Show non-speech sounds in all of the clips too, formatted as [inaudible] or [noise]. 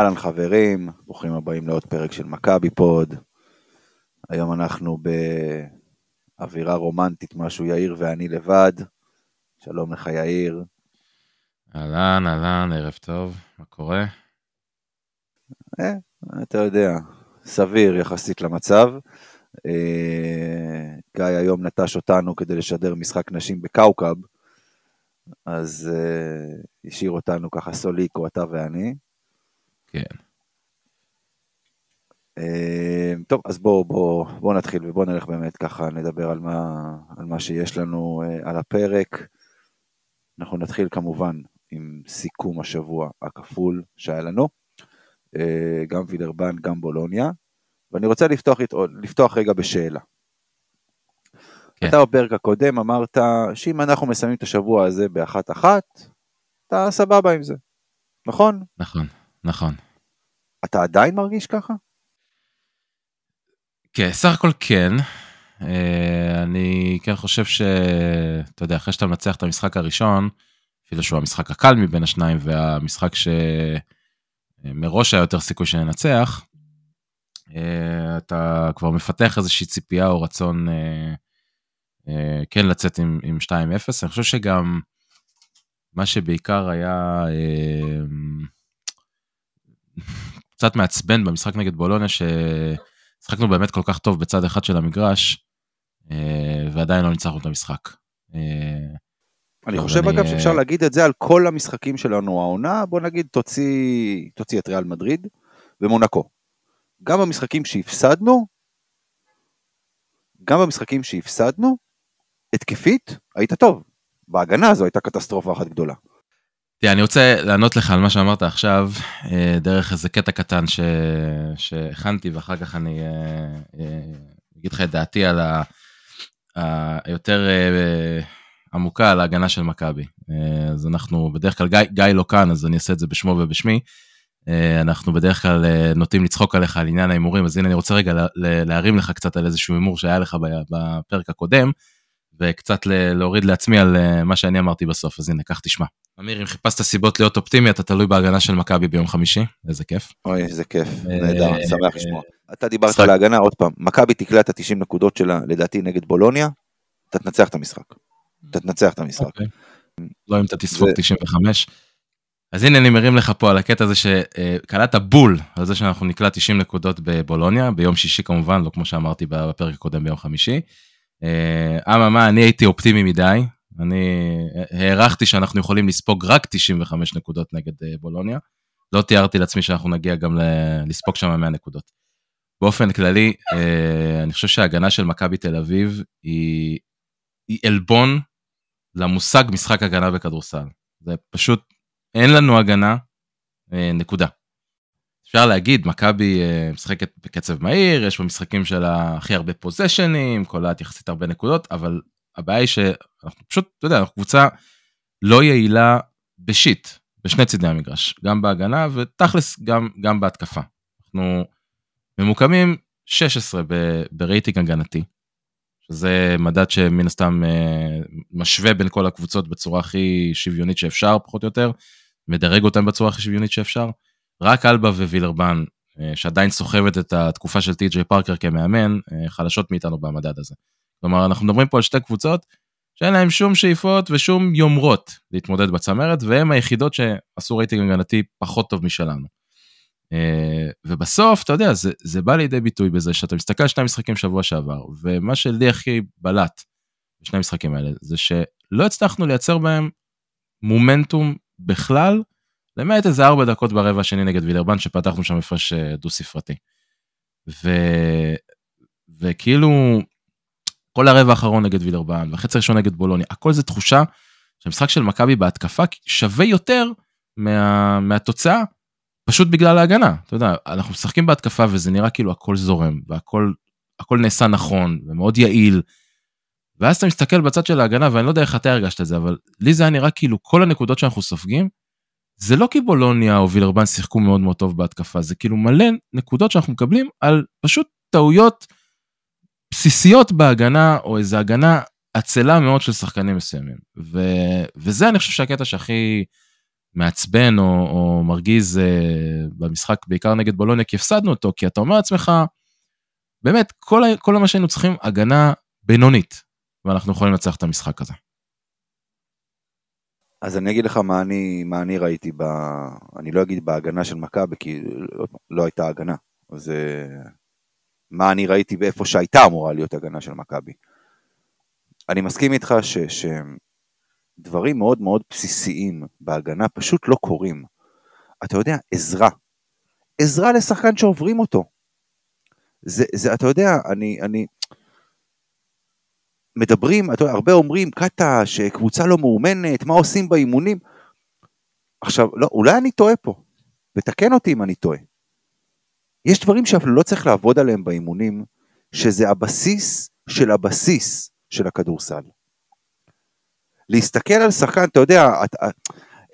אהלן חברים, ברוכים הבאים לעוד פרק של מכבי פוד. היום אנחנו באווירה רומנטית, משהו יאיר ואני לבד. שלום לך יאיר. אהלן, אהלן, ערב טוב, מה קורה? אה, אתה יודע, סביר יחסית למצב. אה, גיא היום נטש אותנו כדי לשדר משחק נשים בקאוקב, אז אה, השאיר אותנו ככה סוליקו, אתה ואני. כן. אה, טוב, אז בואו בוא, בוא נתחיל ובואו נלך באמת ככה, נדבר על מה, על מה שיש לנו אה, על הפרק. אנחנו נתחיל כמובן עם סיכום השבוע הכפול שהיה לנו, אה, גם וילרבן, גם בולוניה, ואני רוצה לפתוח, לפתוח רגע בשאלה. כן. אתה בפרק הקודם אמרת שאם אנחנו מסיימים את השבוע הזה באחת אחת, אתה סבבה עם זה, נכון? נכון, נכון. אתה עדיין מרגיש ככה? כן, סך הכל כן. אה, אני כן חושב ש... אתה יודע, אחרי שאתה מנצח את המשחק הראשון, אפילו שהוא המשחק הקל מבין השניים, והמשחק שמראש היה יותר סיכוי שננצח, אה, אתה כבר מפתח איזושהי ציפייה או רצון אה, כן לצאת עם, עם 2-0. אני חושב שגם מה שבעיקר היה קצת מעצבן במשחק נגד בולוניה, ששחקנו באמת כל כך טוב בצד אחד של המגרש, אה, ועדיין לא ניצחנו את המשחק. אה, אני חושב אגב שאפשר להגיד את זה על כל המשחקים שלנו העונה, בוא נגיד תוציא, תוציא את ריאל מדריד ומונקו. גם במשחקים שהפסדנו, גם במשחקים שהפסדנו, התקפית, היית טוב. בהגנה הזו הייתה קטסטרופה אחת גדולה. תראה, אני רוצה לענות לך על מה שאמרת עכשיו, אה, דרך איזה קטע קטן ש... שהכנתי, ואחר כך אני אה, אה, אגיד לך את דעתי על ה... היותר עמוקה על ההגנה של מכבי. אז אנחנו, בדרך כלל, גיא, גיא לא כאן, אז אני אעשה את זה בשמו ובשמי. אנחנו בדרך כלל נוטים לצחוק עליך על עניין ההימורים, אז הנה אני רוצה רגע להרים לך קצת על איזשהו הימור שהיה לך בפרק הקודם, וקצת להוריד לעצמי על מה שאני אמרתי בסוף, אז הנה, קח תשמע. אמיר, אם חיפשת סיבות להיות אופטימי, אתה תלוי בהגנה של מכבי ביום חמישי, איזה כיף. אוי, איזה כיף, אה, נהדר, שמח לשמוע. אתה דיברת על ההגנה, עוד פעם, מכבי תקלע את ה-90 נקודות שלה, לדעתי, נגד בולוניה, אתה תנצח את המשחק. אתה תנצח את המשחק. אוקיי. לא אם אתה תספוג 95. אז הנה אני מרים לך פה על הקטע הזה שקלעת בול על זה שאנחנו נקלע 90 נקודות בבולוניה, ביום שישי כמובן, לא כמו שאמרתי בפרק הקודם ביום חמישי. אה, אממה, אני הייתי אופטימי מדי, אני הערכתי שאנחנו יכולים לספוג רק 95 נקודות נגד אה, בולוניה. לא תיארתי לעצמי שאנחנו נגיע גם לספוג שם 100 נקודות. באופן כללי, אה, אני חושב שההגנה של מכבי תל אביב היא, היא עלבון למושג משחק הגנה בכדורסל. זה פשוט, אין לנו הגנה, אה, נקודה. אפשר להגיד, מכבי משחקת בקצב מהיר, יש בה משחקים של הכי הרבה פוזיישנים, קולעת יחסית הרבה נקודות, אבל הבעיה היא שאנחנו פשוט, אתה יודע, אנחנו קבוצה לא יעילה בשיט, בשני צידי המגרש, גם בהגנה ותכלס גם, גם בהתקפה. אנחנו ממוקמים 16 ב- ברייטינג הגנתי, שזה מדד שמן הסתם אה, משווה בין כל הקבוצות בצורה הכי שוויונית שאפשר, פחות או יותר, מדרג אותם בצורה הכי שוויונית שאפשר. רק אלבה ווילרבאן, אה, שעדיין סוחבת את התקופה של טי.ג'יי פארקר כמאמן, אה, חלשות מאיתנו במדד הזה. כלומר, אנחנו מדברים פה על שתי קבוצות שאין להם שום שאיפות ושום יומרות להתמודד בצמרת, והן היחידות שעשו רייטינג הגנתי פחות טוב משלנו. אה, ובסוף, אתה יודע, זה, זה בא לידי ביטוי בזה שאתה מסתכל על שני משחקים שבוע שעבר, ומה שלי הכי בלט בשני המשחקים האלה, זה שלא הצלחנו לייצר בהם מומנטום בכלל, למעט איזה ארבע דקות ברבע השני נגד וילרבן, שפתחנו שם הפרש אה, דו-ספרתי. ו... וכאילו, כל הרבע האחרון נגד וילרבן, והחצי הראשון נגד בולוניה, הכל זה תחושה שהמשחק של מכבי בהתקפה שווה יותר מה, מהתוצאה, פשוט בגלל ההגנה. אתה יודע, אנחנו משחקים בהתקפה וזה נראה כאילו הכל זורם, והכל הכל נעשה נכון, ומאוד יעיל. ואז אתה מסתכל בצד של ההגנה, ואני לא יודע איך אתה הרגשת את זה, אבל לי זה היה נראה כאילו כל הנקודות שאנחנו סופגים, זה לא כי בולוניה או וילרבן שיחקו מאוד מאוד טוב בהתקפה, זה כאילו מלא נקודות שאנחנו מקבלים על פשוט טעויות בסיסיות בהגנה, או איזו הגנה עצלה מאוד של שחקנים מסוימים. ו... וזה אני חושב שהקטע שהכי מעצבן או, או מרגיז אה, במשחק בעיקר נגד בולוניה כי הפסדנו אותו כי אתה אומר לעצמך באמת כל, כל מה שהיינו צריכים הגנה בינונית ואנחנו יכולים לנצח את המשחק הזה. אז אני אגיד לך מה אני, מה אני ראיתי, ב... אני לא אגיד בהגנה של מכבי, כי לא, לא הייתה הגנה. אז מה אני ראיתי ואיפה שהייתה אמורה להיות הגנה של מכבי. אני מסכים איתך ש... שדברים מאוד מאוד בסיסיים בהגנה פשוט לא קורים. אתה יודע, עזרה. עזרה לשחקן שעוברים אותו. זה, זה אתה יודע, אני, אני, מדברים, אתה יודע, הרבה אומרים, קאטה, שקבוצה לא מאומנת, מה עושים באימונים? עכשיו, לא, אולי אני טועה פה, ותקן אותי אם אני טועה. יש דברים שאפילו לא צריך לעבוד עליהם באימונים, שזה הבסיס של הבסיס של הכדורסל. להסתכל על שחקן, אתה יודע, את,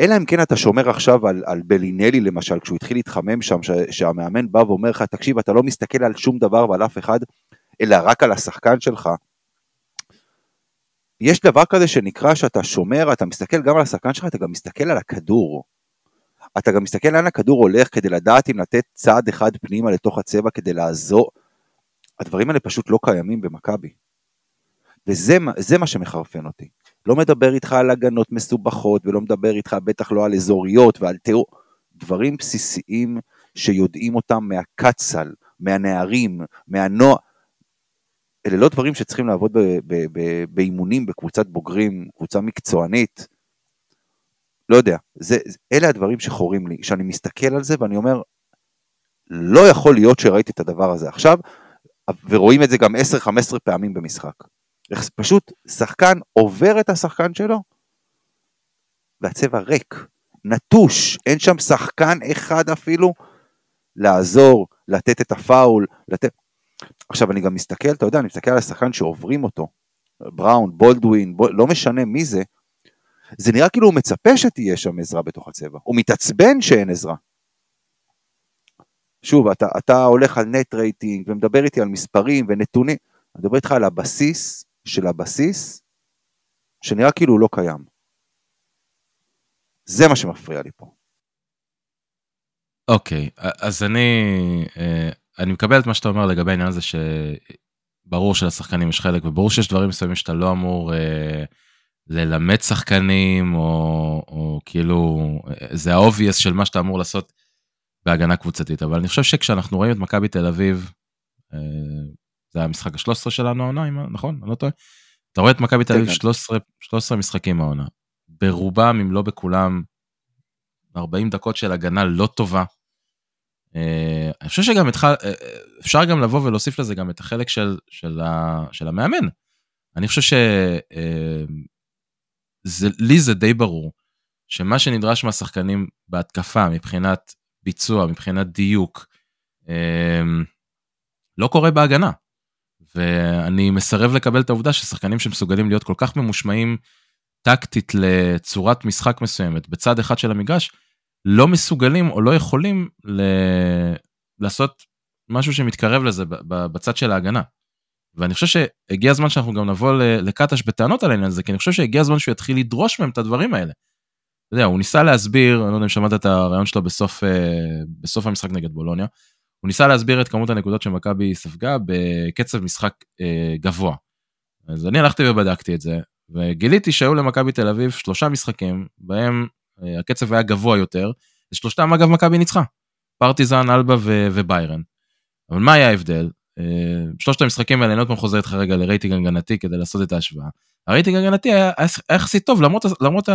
אלא אם כן אתה שומר עכשיו על, על בלינלי למשל, כשהוא התחיל להתחמם שם, ש, שהמאמן בא ואומר לך, תקשיב, אתה לא מסתכל על שום דבר ועל אף אחד, אלא רק על השחקן שלך, יש דבר כזה שנקרא שאתה שומר, אתה מסתכל גם על השחקן שלך, אתה גם מסתכל על הכדור. אתה גם מסתכל לאן הכדור הולך כדי לדעת אם לתת צעד אחד פנימה לתוך הצבע כדי לעזור. הדברים האלה פשוט לא קיימים במכבי. וזה מה שמחרפן אותי. לא מדבר איתך על הגנות מסובכות, ולא מדבר איתך בטח לא על אזוריות ועל תיאור. דברים בסיסיים שיודעים אותם מהקצ"ל, מהנערים, מהנוער. אלה לא דברים שצריכים לעבוד באימונים בקבוצת בוגרים, קבוצה מקצוענית. לא יודע, זה, אלה הדברים שחורים לי, שאני מסתכל על זה ואני אומר, לא יכול להיות שראיתי את הדבר הזה עכשיו, ורואים את זה גם 10-15 פעמים במשחק. פשוט שחקן עובר את השחקן שלו, והצבע ריק, נטוש, אין שם שחקן אחד אפילו לעזור, לתת את הפאול, לתת... עכשיו אני גם מסתכל, אתה יודע, אני מסתכל על השחקן שעוברים אותו, בראון, בולדווין, בול, לא משנה מי זה, זה נראה כאילו הוא מצפה שתהיה שם עזרה בתוך הצבע, הוא מתעצבן שאין עזרה. שוב, אתה, אתה הולך על נט רייטינג ומדבר איתי על מספרים ונתונים, אני מדבר איתך על הבסיס של הבסיס, שנראה כאילו הוא לא קיים. זה מה שמפריע לי פה. אוקיי, okay, אז אני, אה, אני מקבל את מה שאתה אומר לגבי העניין הזה שברור שלשחקנים יש חלק וברור שיש דברים מסוימים שאתה לא אמור אה, ללמד שחקנים או, או כאילו זה ה obvious של מה שאתה אמור לעשות בהגנה קבוצתית אבל אני חושב שכשאנחנו רואים את מכבי תל אביב אה, זה המשחק ה-13 שלנו העונה נכון אני לא טועה. אתה רואה את מכבי תל אביב 13, כן, 13 כן. משחקים העונה ברובם אם לא בכולם 40 דקות של הגנה לא טובה אני חושב שגם אה, אה, אפשר גם לבוא ולהוסיף לזה גם את החלק של, של, ה, של המאמן. אני חושב שלי זה די ברור שמה שנדרש מהשחקנים בהתקפה מבחינת ביצוע, מבחינת דיוק, לא קורה בהגנה. ואני מסרב לקבל את העובדה ששחקנים שמסוגלים להיות כל כך ממושמעים טקטית לצורת משחק מסוימת בצד אחד של המגרש, לא מסוגלים או לא יכולים ל... לעשות משהו שמתקרב לזה בצד של ההגנה. ואני חושב שהגיע הזמן שאנחנו גם נבוא לקטש בטענות על העניין הזה, כי אני חושב שהגיע הזמן שהוא יתחיל לדרוש מהם את הדברים האלה. אתה יודע, הוא ניסה להסביר, אני לא יודע אם שמעת את הרעיון שלו בסוף, אה, בסוף המשחק נגד בולוניה, הוא ניסה להסביר את כמות הנקודות שמכבי ספגה בקצב משחק אה, גבוה. אז אני הלכתי ובדקתי את זה, וגיליתי שהיו למכבי תל אביב שלושה משחקים, בהם הקצב היה גבוה יותר, שלושתם אגב מכבי ניצחה, פרטיזן, אלבה ו- וביירן. אבל מה היה ההבדל? אה, שלושת המשחקים האלה, אני עוד פעם חוזר איתך רגע לרייטינג הגנתי כדי לעשות את ההשוואה. הרייטינג הגנתי היה, יחסית טוב למרות, למרות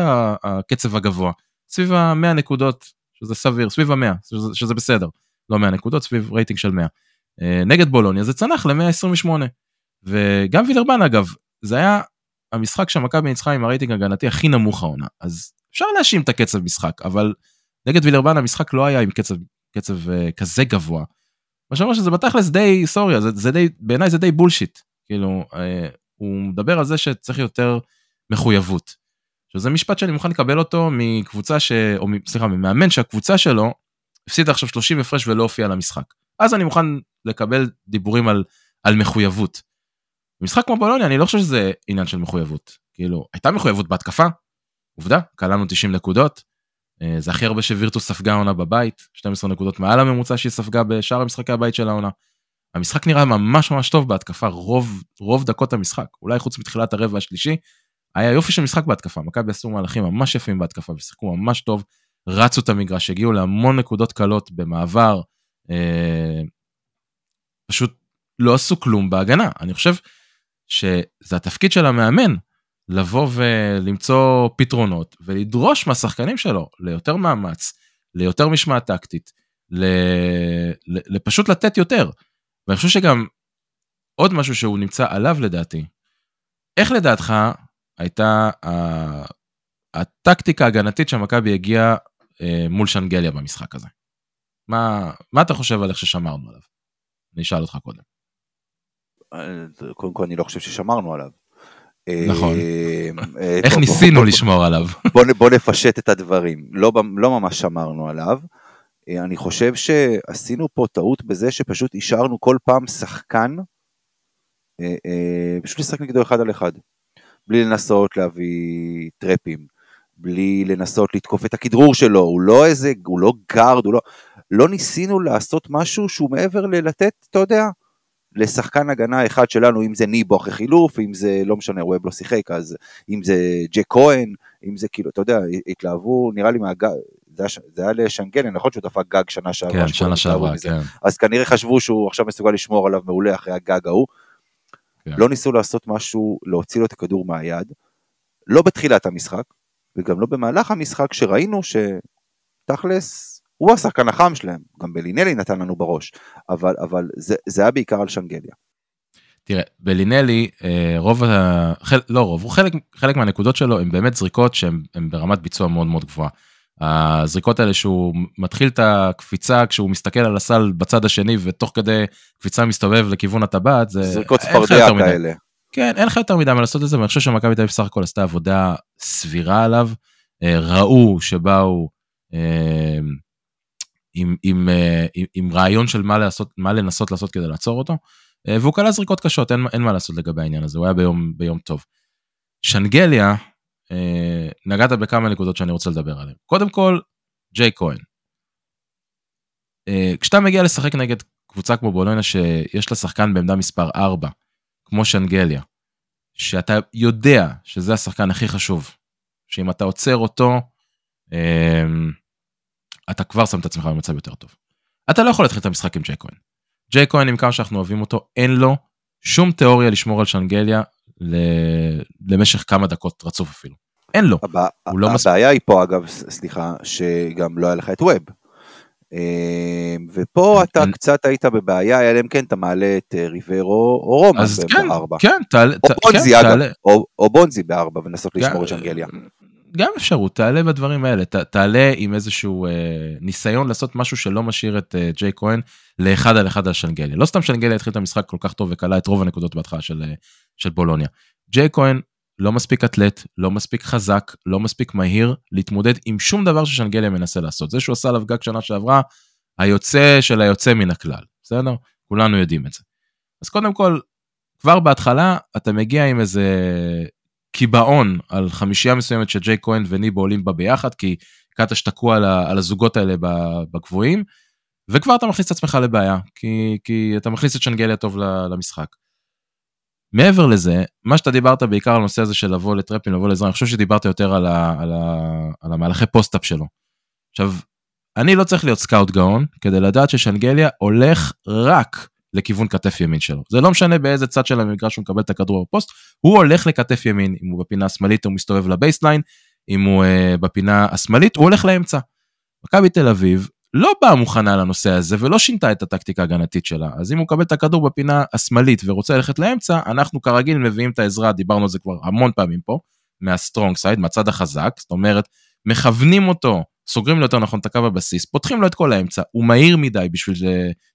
הקצב הגבוה, סביב ה-100 נקודות, שזה סביר, סביב ה-100, שזה, שזה בסדר, לא 100 נקודות, סביב רייטינג של 100. אה, נגד בולוניה זה צנח ל-128. וגם וילרבן אגב, זה היה המשחק שהמכבי ניצחה עם הרייטינג הגנתי הכי נמוך העונה, אז אפשר להאשים את הקצב משחק, אבל נגד וילרבן המשחק לא היה עם קצב, קצב uh, כזה גבוה. מה שאומר שזה בתכלס די, סורי, זה, זה די, בעיניי זה די בולשיט. כאילו, uh, הוא מדבר על זה שצריך יותר מחויבות. שזה משפט שאני מוכן לקבל אותו מקבוצה ש... או סליחה, ממאמן שהקבוצה שלו הפסידה עכשיו 30 הפרש ולא הופיע למשחק. אז אני מוכן לקבל דיבורים על, על מחויבות. במשחק כמו בולוניה אני לא חושב שזה עניין של מחויבות. כאילו, הייתה מחויבות בהתקפה, עובדה, קלענו 90 נקודות. אה, זה הכי הרבה שווירטוס ספגה עונה בבית, 12 נקודות מעל הממוצע שהיא ספגה בשאר המשחקי הבית של העונה. המשחק נראה ממש ממש טוב בהתקפה רוב רוב דקות המשחק אולי חוץ מתחילת הרבע השלישי. היה יופי של משחק בהתקפה מכבי עשו מהלכים ממש יפים בהתקפה ושיחקו ממש טוב רצו את המגרש הגיעו להמון נקודות קלות במעבר אה, פשוט לא עשו כלום בהגנה אני חושב שזה התפקיד של המאמן לבוא ולמצוא פתרונות ולדרוש מהשחקנים שלו ליותר מאמץ ליותר משמעת טקטית לפשוט לתת יותר. ואני חושב שגם עוד משהו שהוא נמצא עליו לדעתי, איך לדעתך הייתה הטקטיקה ההגנתית שמכבי הגיעה אה, מול שנגליה במשחק הזה? מה, מה אתה חושב על איך ששמרנו עליו? אני אשאל אותך קודם. אה, קודם כל אני לא חושב ששמרנו עליו. נכון. אה, איך ניסינו לשמור עליו? בוא נפשט את הדברים. לא, לא ממש שמרנו עליו. אה, אני חושב שעשינו פה טעות בזה שפשוט השארנו כל פעם שחקן, אה, אה, פשוט לשחק נגדו אחד על אחד, בלי לנסות להביא טרפים, בלי לנסות לתקוף את הכדרור שלו, הוא לא איזה, הוא לא גארד, הוא לא, לא ניסינו לעשות משהו שהוא מעבר ללתת, אתה יודע, לשחקן הגנה אחד שלנו, אם זה ניבו אחרי חילוף, אם זה, לא משנה, ווב לא שיחק, אז אם זה ג'ק כהן, אם זה כאילו, אתה יודע, התלהבו, נראה לי מהגל, זה זה היה לשנגלן, נכון שהוא דפק גג שנה שעברה. כן, שנה שעברה, כן. אז כנראה חשבו שהוא עכשיו מסוגל לשמור עליו מעולה אחרי הגג ההוא. כן. לא ניסו לעשות משהו, להוציא לו את הכדור מהיד, לא בתחילת המשחק, וגם לא במהלך המשחק, שראינו שתכלס, הוא השחקן החם שלהם, גם בלינלי נתן לנו בראש, אבל, אבל זה, זה היה בעיקר על שנגליה. תראה, בלינלי, אה, רוב ה... לא רוב, הוא חלק, חלק מהנקודות שלו הם באמת זריקות שהן ברמת ביצוע מאוד מאוד גבוהה. הזריקות האלה שהוא מתחיל את הקפיצה כשהוא מסתכל על הסל בצד השני ותוך כדי קפיצה מסתובב לכיוון הטבעת זה זריקות צפרדע כאלה. כן אין לך יותר מדי מה לעשות את זה ואני חושב שמכבי תל אביב בסך הכל עשתה עבודה סבירה עליו אה, ראו שבאו אה, עם, עם, אה, עם, עם רעיון של מה לעשות מה לנסות לעשות כדי לעצור אותו והוא קלע זריקות קשות אין, אין מה לעשות לגבי העניין הזה הוא היה ביום ביום טוב. שנגליה אה, נגעת בכמה נקודות שאני רוצה לדבר עליהן. קודם כל, ג'יי כהן. אה, כשאתה מגיע לשחק נגד קבוצה כמו בולונה שיש לה שחקן בעמדה מספר 4, כמו שנגליה, שאתה יודע שזה השחקן הכי חשוב, שאם אתה עוצר אותו, אה, אתה כבר שם את עצמך במצב יותר טוב. אתה לא יכול להתחיל את המשחק עם ג'יי כהן. ג'יי כהן, עם כמה שאנחנו אוהבים אותו, אין לו שום תיאוריה לשמור על שנגליה למשך כמה דקות רצוף אפילו. אין לו. הבע... לא הבעיה מס... היא פה אגב, סליחה, שגם לא היה לך את ווב. אה, ופה [clears throat] אתה קצת היית בבעיה, אלא אם כן אתה מעלה את אה, ריברו או רומא כן, בארבע. כן, תעלה. או בונזי כן, אגב, או, בונזי בארבע ולנסות לשמור את שנגליה. גם אפשרות, תעלה בדברים האלה, ת, תעלה עם איזשהו אה, ניסיון לעשות משהו שלא משאיר את אה, ג'יי כהן לאחד על אחד על שנגליה. לא סתם שנגליה התחיל את המשחק כל כך טוב וכלה את רוב הנקודות בהתחלה של, אה, של בולוניה. ג'יי כהן לא מספיק אתלט, לא מספיק חזק, לא מספיק מהיר להתמודד עם שום דבר ששנגליה מנסה לעשות. זה שהוא עשה עליו גג שנה שעברה, היוצא של היוצא מן הכלל, בסדר? כולנו יודעים את זה. אז קודם כל, כבר בהתחלה אתה מגיע עם איזה קיבעון על חמישייה מסוימת שג'יי כהן וניבו עולים בה ביחד, כי קטש תקוע על, על הזוגות האלה בגבוהים, וכבר אתה מכניס את עצמך לבעיה, כי, כי אתה מכניס את שנגליה טוב למשחק. מעבר לזה, מה שאתה דיברת בעיקר על הנושא הזה של לבוא לטרפים, לבוא לעזרה, אני חושב שדיברת יותר על, ה, על, ה, על המהלכי post-up שלו. עכשיו, אני לא צריך להיות scout גאון כדי לדעת ששנגליה הולך רק לכיוון כתף ימין שלו. זה לא משנה באיזה צד של המגרש הוא מקבל את הכדור בפוסט, הוא הולך לכתף ימין, אם הוא בפינה השמאלית הוא מסתובב ל baseline, אם הוא אה, בפינה השמאלית הוא הולך לאמצע. מכבי תל אביב לא באה מוכנה לנושא הזה ולא שינתה את הטקטיקה ההגנתית שלה, אז אם הוא מקבל את הכדור בפינה השמאלית ורוצה ללכת לאמצע, אנחנו כרגיל מביאים את העזרה, דיברנו על זה כבר המון פעמים פה, מה strong side, מהצד החזק, זאת אומרת, מכוונים אותו סוגרים לו יותר נכון את הקו הבסיס, פותחים לו את כל האמצע, הוא מהיר מדי בשביל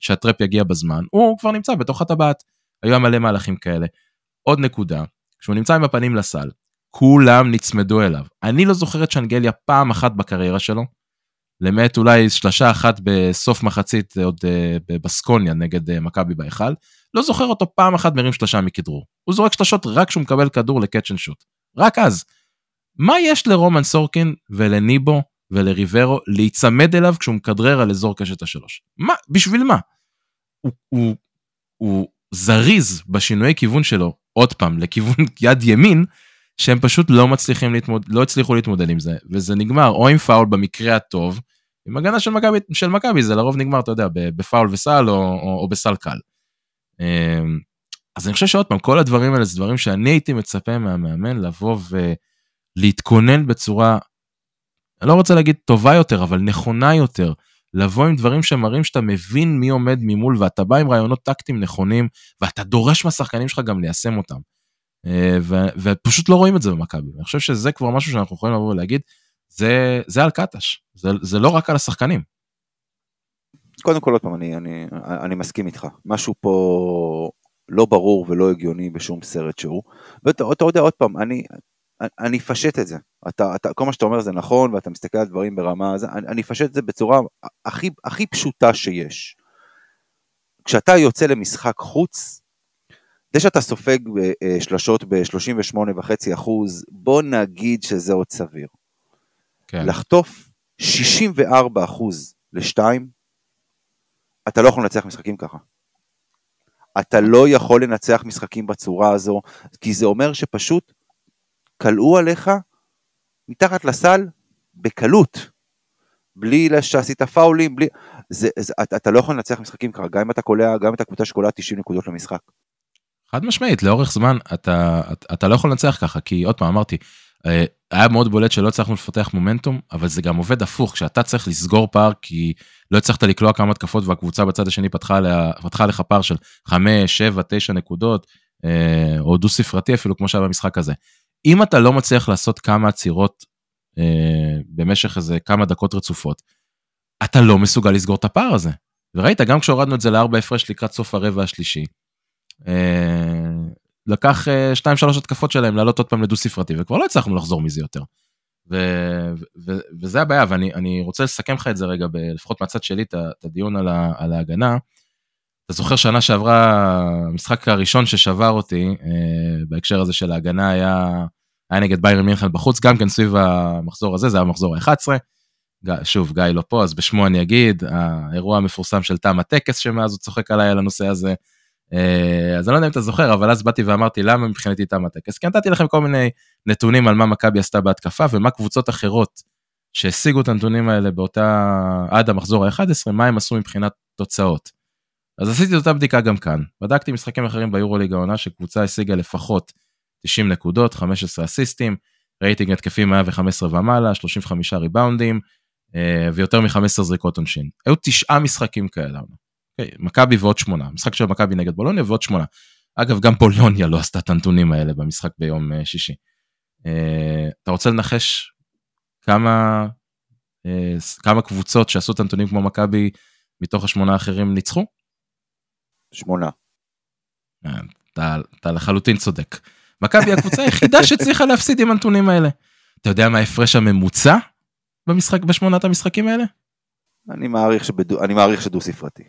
שה trap יגיע בזמן, הוא כבר נמצא בתוך הטבעת. היו מלא מהלכים כאלה. עוד נקודה, כשהוא נמצא עם הפנים לסל, כולם נצמדו אליו. אני לא זוכר את שנגליה פעם אחת בקריירה שלו, למעט אולי שלושה אחת בסוף מחצית עוד אה, בבסקוניה נגד אה, מכבי בהיכל, לא זוכר אותו פעם אחת מרים שלושה מכדרור. הוא זורק שלושות רק כשהוא מקבל כדור ל catch shoot. רק אז. מה יש לרומן סורקין ולניבו ולריברו להיצמד אליו כשהוא מכדרר על אזור קשת השלוש. מה? בשביל מה? הוא, הוא, הוא זריז בשינויי כיוון שלו, עוד פעם, לכיוון [laughs] יד ימין, שהם פשוט לא מצליחים להתמוד... לא הצליחו להתמודד עם זה, וזה נגמר או עם פאול במקרה הטוב, עם הגנה של מכבי, של מכבי זה לרוב נגמר, אתה יודע, בפאול וסל או, או, או בסל קל. אמ, אז אני חושב שעוד פעם, כל הדברים האלה זה דברים שאני הייתי מצפה מהמאמן לבוא ולהתכונן בצורה, אני לא רוצה להגיד טובה יותר, אבל נכונה יותר, לבוא עם דברים שמראים שאתה מבין מי עומד ממול ואתה בא עם רעיונות טקטיים נכונים, ואתה דורש מהשחקנים שלך גם ליישם אותם. אה, ו- ופשוט לא רואים את זה במכבי. אני חושב שזה כבר משהו שאנחנו יכולים לבוא ולהגיד, זה, זה על קטש, זה, זה לא רק על השחקנים. קודם כל, עוד פעם, אני, אני, אני מסכים איתך. משהו פה לא ברור ולא הגיוני בשום סרט שהוא. ואתה יודע, עוד פעם, אני, אני אפשט את זה. אתה, אתה, כל מה שאתה אומר זה נכון, ואתה מסתכל על דברים ברמה, הזאת, אני, אני אפשט את זה בצורה הכי, הכי פשוטה שיש. כשאתה יוצא למשחק חוץ, זה שאתה סופג אה, שלשות ב-38.5 אחוז, בוא נגיד שזה עוד סביר. כן. לחטוף 64 אחוז לשתיים, אתה לא יכול לנצח משחקים ככה. אתה לא יכול לנצח משחקים בצורה הזו, כי זה אומר שפשוט כלאו עליך מתחת לסל בקלות. בלי שעשית פאולים, בלי... זה, זה, אתה, אתה לא יכול לנצח משחקים ככה, גם אם אתה קולע, גם אם אתה קבוצה שקולעת 90 נקודות למשחק. חד משמעית, לאורך זמן אתה, אתה, אתה לא יכול לנצח ככה, כי עוד פעם אמרתי, אה, היה מאוד בולט שלא הצלחנו לפתח מומנטום, אבל זה גם עובד הפוך, כשאתה צריך לסגור פער כי לא הצלחת לקלוע כמה התקפות והקבוצה בצד השני פתחה, עליה, פתחה עליך פער של 5, 7, 9 נקודות, אה, או דו ספרתי אפילו, כמו שהיה במשחק הזה. אם אתה לא מצליח לעשות כמה עצירות אה, במשך איזה כמה דקות רצופות, אתה לא מסוגל לסגור את הפער הזה. וראית, גם כשהורדנו את זה לארבע הפרש לקראת סוף הרבע השלישי, אה, לקח 2-3 אה, התקפות שלהם לעלות עוד פעם לדו ספרתי, וכבר לא הצלחנו לחזור מזה יותר. ו, ו, וזה הבעיה, ואני רוצה לסכם לך את זה רגע, ב, לפחות מהצד שלי, את הדיון על, ה, על ההגנה. אתה זוכר שנה שעברה, המשחק הראשון ששבר אותי, אה, בהקשר הזה של ההגנה היה, היה נגד ביירן מינכן בחוץ, גם כן סביב המחזור הזה, זה היה המחזור ה-11. שוב, גיא לא פה, אז בשמו אני אגיד, האירוע המפורסם של תם הטקס, שמאז הוא צוחק עליי על הנושא הזה. אה, אז אני לא יודע אם אתה זוכר, אבל אז באתי ואמרתי למה מבחינתי תם הטקס, כי נתתי לכם כל מיני נתונים על מה מכבי עשתה בהתקפה ומה קבוצות אחרות שהשיגו את הנתונים האלה באותה, עד המחזור ה-11, מה הם עשו מבחינת תוצאות. אז עשיתי את אותה בדיקה גם כאן, בדקתי משחקים אחרים ביורוליג העונה שקבוצה השיגה לפחות 90 נקודות, 15 אסיסטים, רייטינג התקפי 115 ומעלה, 35 ריבאונדים אה, ויותר מ-15 זריקות עונשין. היו תשעה משחקים כאלה. אוקיי, מכבי ועוד שמונה, משחק של מכבי נגד בולוניה ועוד שמונה. אגב, גם בולוניה לא עשתה את הנתונים האלה במשחק ביום אה, שישי. אה, אתה רוצה לנחש כמה, כמה קבוצות שעשו את הנתונים כמו מכבי מתוך השמונה האחרים ניצחו? שמונה. אתה, אתה לחלוטין צודק. מכבי הקבוצה היחידה שהצליחה להפסיד עם הנתונים האלה. אתה יודע מה ההפרש הממוצע במשחק, בשמונת המשחקים האלה? אני מעריך, שבדו, אני מעריך שדו ספרתי.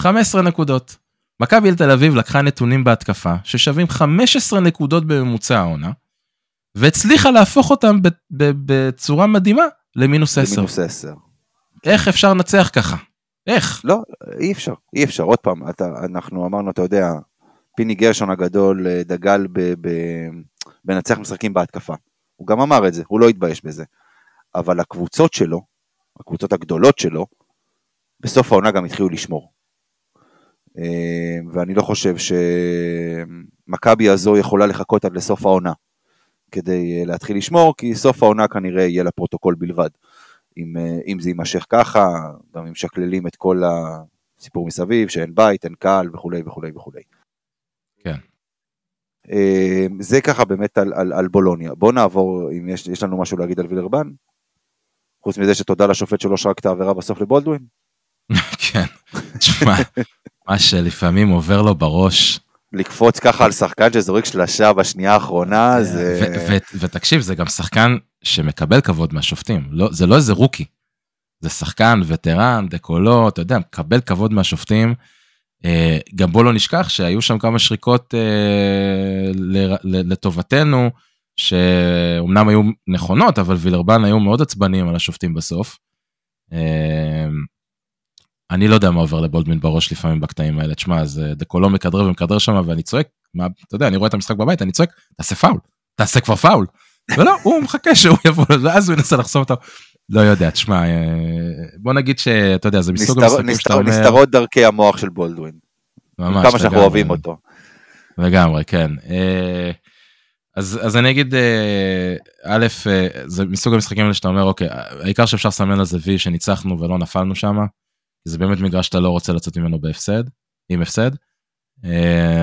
15 נקודות. מכבי תל אביב לקחה נתונים בהתקפה ששווים 15 נקודות בממוצע העונה, והצליחה להפוך אותם בצורה מדהימה למינוס 10. למינוס 10. איך אפשר לנצח ככה? איך? לא, אי אפשר, אי אפשר. עוד פעם, אתה, אנחנו אמרנו, אתה יודע, פיני גרשון הגדול אה, דגל בנצח משחקים בהתקפה. הוא גם אמר את זה, הוא לא התבייש בזה. אבל הקבוצות שלו, הקבוצות הגדולות שלו, בסוף העונה גם התחילו לשמור. אה, ואני לא חושב שמכבי הזו יכולה לחכות עד לסוף העונה כדי אה, להתחיל לשמור, כי סוף העונה כנראה יהיה לפרוטוקול בלבד. אם, אם זה יימשך ככה, גם אם משקללים את כל הסיפור מסביב, שאין בית, אין קהל וכולי וכולי וכולי. כן. זה ככה באמת על, על, על בולוניה. בואו נעבור, אם יש, יש לנו משהו להגיד על וילרבן, חוץ מזה שתודה לשופט שלא שרק את העבירה בסוף לבולדווין. [laughs] כן, תשמע, מה שלפעמים עובר לו בראש. לקפוץ ככה על שחקן שזורק שלשה בשנייה האחרונה כן, זה... ותקשיב, זה גם שחקן שמקבל כבוד מהשופטים, לא, זה לא איזה רוקי. זה שחקן, וטרן, דקולו, אתה יודע, מקבל כבוד מהשופטים. אה, גם בוא לא נשכח שהיו שם כמה שריקות אה, לטובתנו, שאומנם היו נכונות, אבל וילרבן היו מאוד עצבניים על השופטים בסוף. אני לא יודע מה עובר לבולדמין בראש לפעמים בקטעים האלה, תשמע, אז דקולו מכדרר ומכדרר שם ואני צועק, מה, אתה יודע, אני רואה את המשחק בבית, אני צועק, תעשה פאול, תעשה כבר פאול. ולא, הוא מחכה שהוא יבוא, ואז הוא ינסה לחסום אותו. לא יודע, תשמע, בוא נגיד שאתה יודע, זה מסוג המשחקים שאתה אומר... נסתרות דרכי המוח של בולדווין. ממש, כמה שאנחנו אוהבים אותו. לגמרי, כן. אז, אז אני אגיד, א', זה מסוג המשחקים האלה שאתה אומר, אוקיי, העיקר שאפשר לסמן על זה וי שניצחנו ולא נפלנו שם, זה באמת מגרש שאתה לא רוצה לצאת ממנו בהפסד, עם הפסד.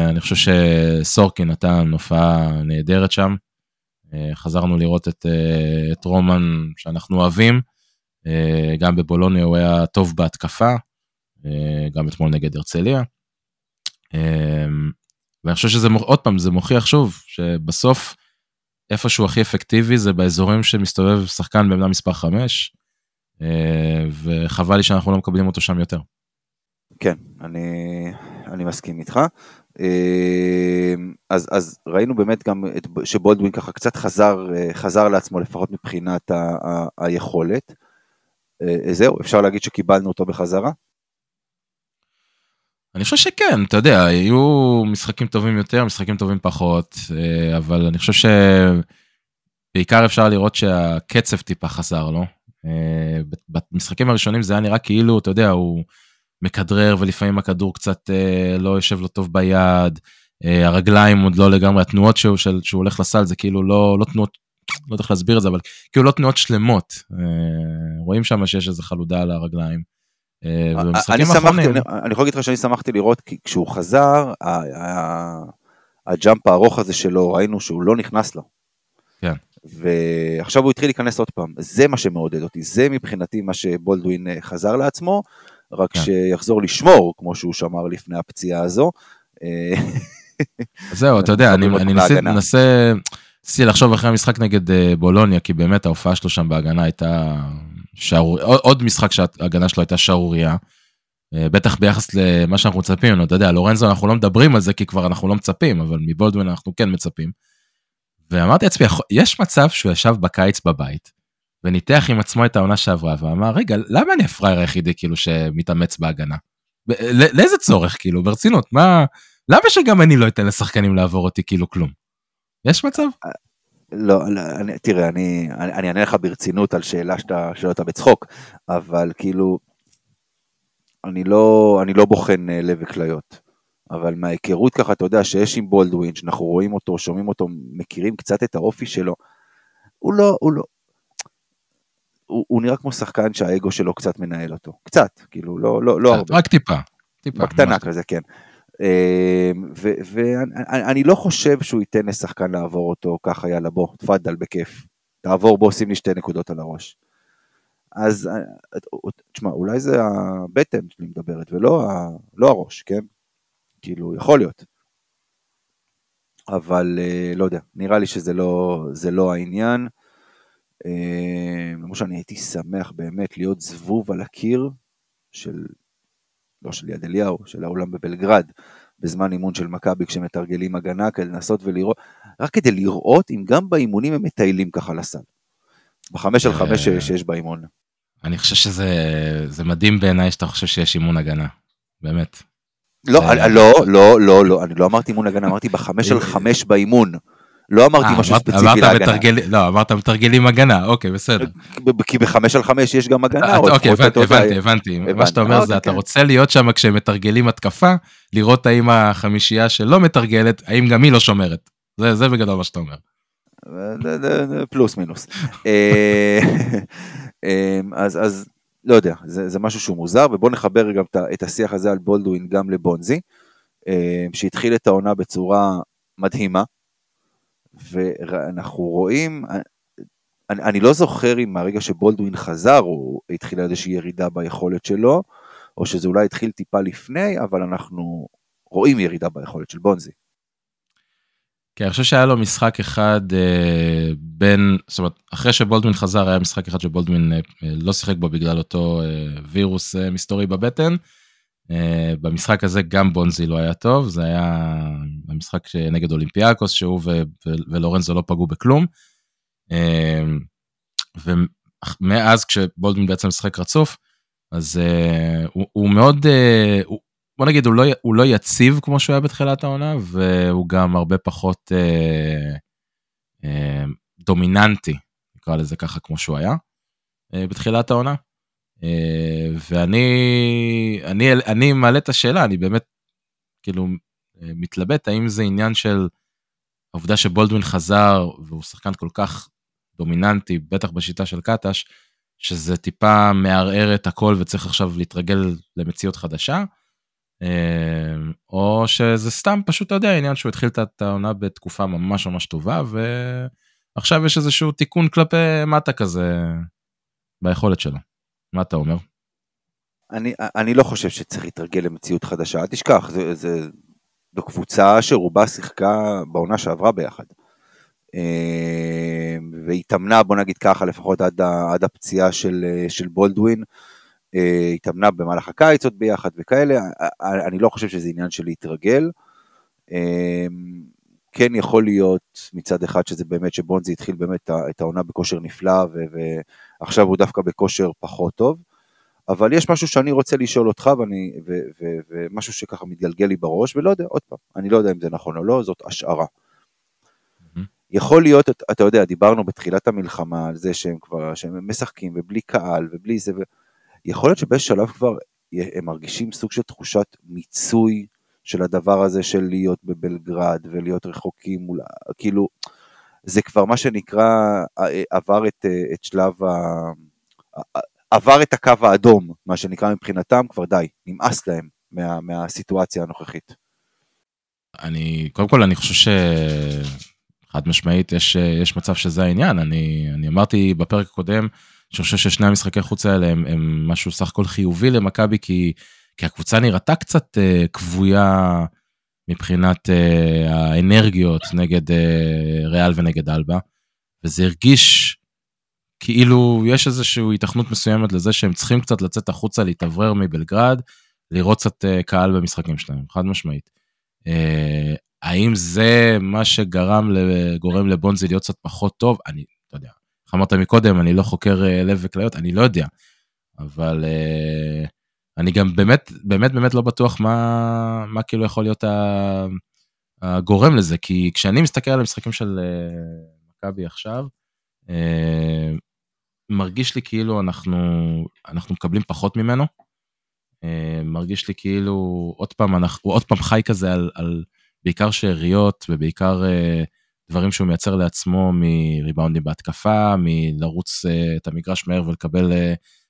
אני חושב שסורקין נתן הופעה נהדרת שם. חזרנו לראות את, את רומן שאנחנו אוהבים, גם בבולוניה הוא היה טוב בהתקפה, גם אתמול נגד הרצליה. ואני חושב שזה, עוד פעם, זה מוכיח שוב, שבסוף, איפה שהוא הכי אפקטיבי זה באזורים שמסתובב שחקן בעמדה מספר 5, וחבל לי שאנחנו לא מקבלים אותו שם יותר. כן, אני, אני מסכים איתך. אז, אז ראינו באמת גם את, שבולדווין ככה קצת חזר, חזר לעצמו, לפחות מבחינת ה, ה, היכולת. זהו, אפשר להגיד שקיבלנו אותו בחזרה? אני חושב שכן, אתה יודע, היו משחקים טובים יותר, משחקים טובים פחות, אה, אבל אני חושב שבעיקר אפשר לראות שהקצב טיפה חזר לו. אה, במשחקים הראשונים זה היה נראה כאילו, אתה יודע, הוא מכדרר ולפעמים הכדור קצת אה, לא יושב לו טוב ביד, הרגליים עוד לא לגמרי, התנועות שהוא, של, שהוא הולך לסל זה כאילו לא, לא תנועות, לא יודע איך להסביר את זה, אבל כאילו לא תנועות שלמות. רואים שם שיש איזה חלודה על הרגליים. אה, אני שמחתי, אני, אני יכול להגיד לך שאני שמחתי לראות, כי כשהוא חזר, הג'אמפ הארוך הזה שלו, ראינו שהוא לא נכנס לו. כן. ועכשיו הוא התחיל להיכנס עוד פעם, זה מה שמעודד אותי, זה מבחינתי מה שבולדווין אה, חזר לעצמו, רק כן. שיחזור לשמור, כמו שהוא שמר לפני הפציעה הזו. אה, זהו, אתה יודע, אני, אני מנסה, ניסיתי לחשוב אחרי המשחק נגד בולוניה, כי באמת ההופעה שלו שם בהגנה הייתה שערור... עוד משחק שההגנה שלו הייתה שערורייה. אה, בטח ביחס למה שאנחנו מצפים אתה יודע, לורנזו אנחנו לא מדברים על זה כי כבר אנחנו לא מצפים, אבל מבולדווין אנחנו כן מצפים. ואמרתי לעצמי, יש מצב שהוא ישב בקיץ בבית, וניתח עם עצמו את העונה שעברה, ואמר, רגע, למה אני הפראייר היחידי כאילו שמתאמץ בהגנה? לאיזה צורך כאילו, ברצינות, מה... למה שגם אני לא אתן לשחקנים לעבור אותי כאילו כלום? יש מצב? אה, לא, לא אני, תראה, אני, אני, אני אענה לך ברצינות על שאלה שאתה שואל אותה בצחוק, אבל כאילו, אני לא, אני לא בוחן אה, לב וכליות. אבל מההיכרות ככה, אתה יודע שיש עם בולדווין, שאנחנו רואים אותו, שומעים אותו, מכירים קצת את האופי שלו, הוא לא, הוא לא, הוא, הוא נראה כמו שחקן שהאגו שלו קצת מנהל אותו. קצת, כאילו, לא, לא, לא הרבה. רק טיפה. טיפה. בקטנה כזה, כן. אמ, ואני לא חושב שהוא ייתן לשחקן לעבור אותו ככה, יאללה בוא, תפאדל בכיף. תעבור בוא, שים לי שתי נקודות על הראש. אז אה, תשמע, אולי זה הבטן שלי מדברת ולא לא הראש, כן? כאילו, יכול להיות. אבל אה, לא יודע, נראה לי שזה לא, לא העניין. אמ, למרות שאני הייתי שמח באמת להיות זבוב על הקיר של לא של יד אליהו, של האולם בבלגרד, בזמן אימון של מכבי כשמתרגלים הגנה, כדי לנסות ולראות, רק כדי לראות אם גם באימונים הם מטיילים ככה לסל. בחמש על חמש אה, שיש באימון. אני חושב שזה מדהים בעיניי שאתה חושב שיש אימון הגנה, באמת. לא, לא, לא, לא, לא, אני לא אמרתי אימון הגנה, אמרתי בחמש על חמש באימון. לא אמרתי אה, משהו ספציפי להגנה. לא, אמרת מתרגלים הגנה, אוקיי, בסדר. כי בחמש על חמש יש גם הגנה. אה, אוקיי, הבנתי, הבנתי. מה שאתה אומר זה, אתה רוצה להיות שם כשהם מתרגלים התקפה, לראות האם החמישייה שלא מתרגלת, האם גם היא לא שומרת. זה בגדול מה שאתה אומר. פלוס מינוס. אז לא יודע, זה משהו שהוא מוזר, ובואו נחבר גם את השיח הזה על בולדווין גם לבונזי, שהתחיל את העונה בצורה מדהימה. ואנחנו רואים, אני, אני לא זוכר אם מהרגע שבולדווין חזר הוא התחיל איזושהי ירידה ביכולת שלו, או שזה אולי התחיל טיפה לפני, אבל אנחנו רואים ירידה ביכולת של בונזי. כן, אני חושב שהיה לו משחק אחד אה, בין, זאת אומרת, אחרי שבולדווין חזר היה משחק אחד שבולדווין אה, לא שיחק בו בגלל אותו אה, וירוס אה, מסתורי בבטן, במשחק הזה גם בונזי לא היה טוב, זה היה המשחק נגד אולימפיאקוס, שהוא ולורנזו לא פגעו בכלום. ומאז כשבולדווין בעצם משחק רצוף, אז uh, הוא, הוא מאוד, uh, הוא, בוא נגיד, הוא לא, הוא לא יציב כמו שהוא היה בתחילת העונה, והוא גם הרבה פחות uh, uh, דומיננטי, נקרא לזה ככה, כמו שהוא היה uh, בתחילת העונה. Uh, ואני אני, אני מעלה את השאלה, אני באמת כאילו מתלבט האם זה עניין של העובדה שבולדווין חזר והוא שחקן כל כך דומיננטי, בטח בשיטה של קטש, שזה טיפה מערער את הכל וצריך עכשיו להתרגל למציאות חדשה, אה, או שזה סתם פשוט, אתה יודע, עניין שהוא התחיל את העונה בתקופה ממש ממש טובה, ועכשיו יש איזשהו תיקון כלפי מטה כזה ביכולת שלו. מה אתה אומר? אני, אני לא חושב שצריך להתרגל למציאות חדשה, אל תשכח, זה, זה, זו קבוצה שרובה שיחקה בעונה שעברה ביחד. אה, והתאמנה, בוא נגיד ככה, לפחות עד, עד הפציעה של, של בולדווין, אה, התאמנה במהלך הקיץ עוד ביחד וכאלה, אני לא חושב שזה עניין של להתרגל. כן יכול להיות מצד אחד שזה באמת שבונזי התחיל באמת את העונה בכושר נפלא ועכשיו הוא דווקא בכושר פחות טוב, אבל יש משהו שאני רוצה לשאול אותך ואני, ו, ו, ומשהו שככה מתגלגל לי בראש ולא יודע, עוד פעם, אני לא יודע אם זה נכון או לא, זאת השערה. יכול להיות, אתה יודע, דיברנו בתחילת המלחמה על זה שהם כבר, שהם משחקים ובלי קהל ובלי זה, יכול להיות שבאיזשהו שלב כבר הם מרגישים סוג של תחושת מיצוי של הדבר הזה של להיות בבלגרד ולהיות רחוקים מול, כאילו, זה כבר מה שנקרא, עבר את, את שלב ה... עבר את הקו האדום, מה שנקרא מבחינתם, כבר די, נמאס להם מה, מהסיטואציה הנוכחית. אני, קודם כל אני חושב ש... חד משמעית יש, יש מצב שזה העניין, אני, אני אמרתי בפרק הקודם, שאני חושב ששני המשחקי חוץ האלה הם, הם משהו סך הכל חיובי למכבי, כי, כי הקבוצה נראתה קצת uh, כבויה מבחינת uh, האנרגיות נגד uh, ריאל ונגד אלבה, וזה הרגיש כאילו יש איזושהי היתכנות מסוימת לזה שהם צריכים קצת לצאת החוצה, להתאוורר מבלגרד, לראות קצת uh, קהל במשחקים שלהם, חד משמעית. Uh, האם זה מה שגרם, גורם לבונזי להיות קצת פחות טוב? אני לא יודע. איך אמרת מקודם, אני לא חוקר אה, לב וכליות, אני לא יודע. אבל uh, אני גם באמת, באמת, באמת לא בטוח מה, מה כאילו יכול להיות הגורם לזה, כי כשאני מסתכל על המשחקים של uh, מכבי עכשיו, uh, מרגיש לי כאילו אנחנו, אנחנו מקבלים פחות ממנו. Uh, מרגיש לי כאילו עוד פעם, אנחנו, עוד פעם חי כזה על, על בעיקר שאריות ובעיקר דברים שהוא מייצר לעצמו מריבאונדים בהתקפה, מלרוץ את המגרש מהר ולקבל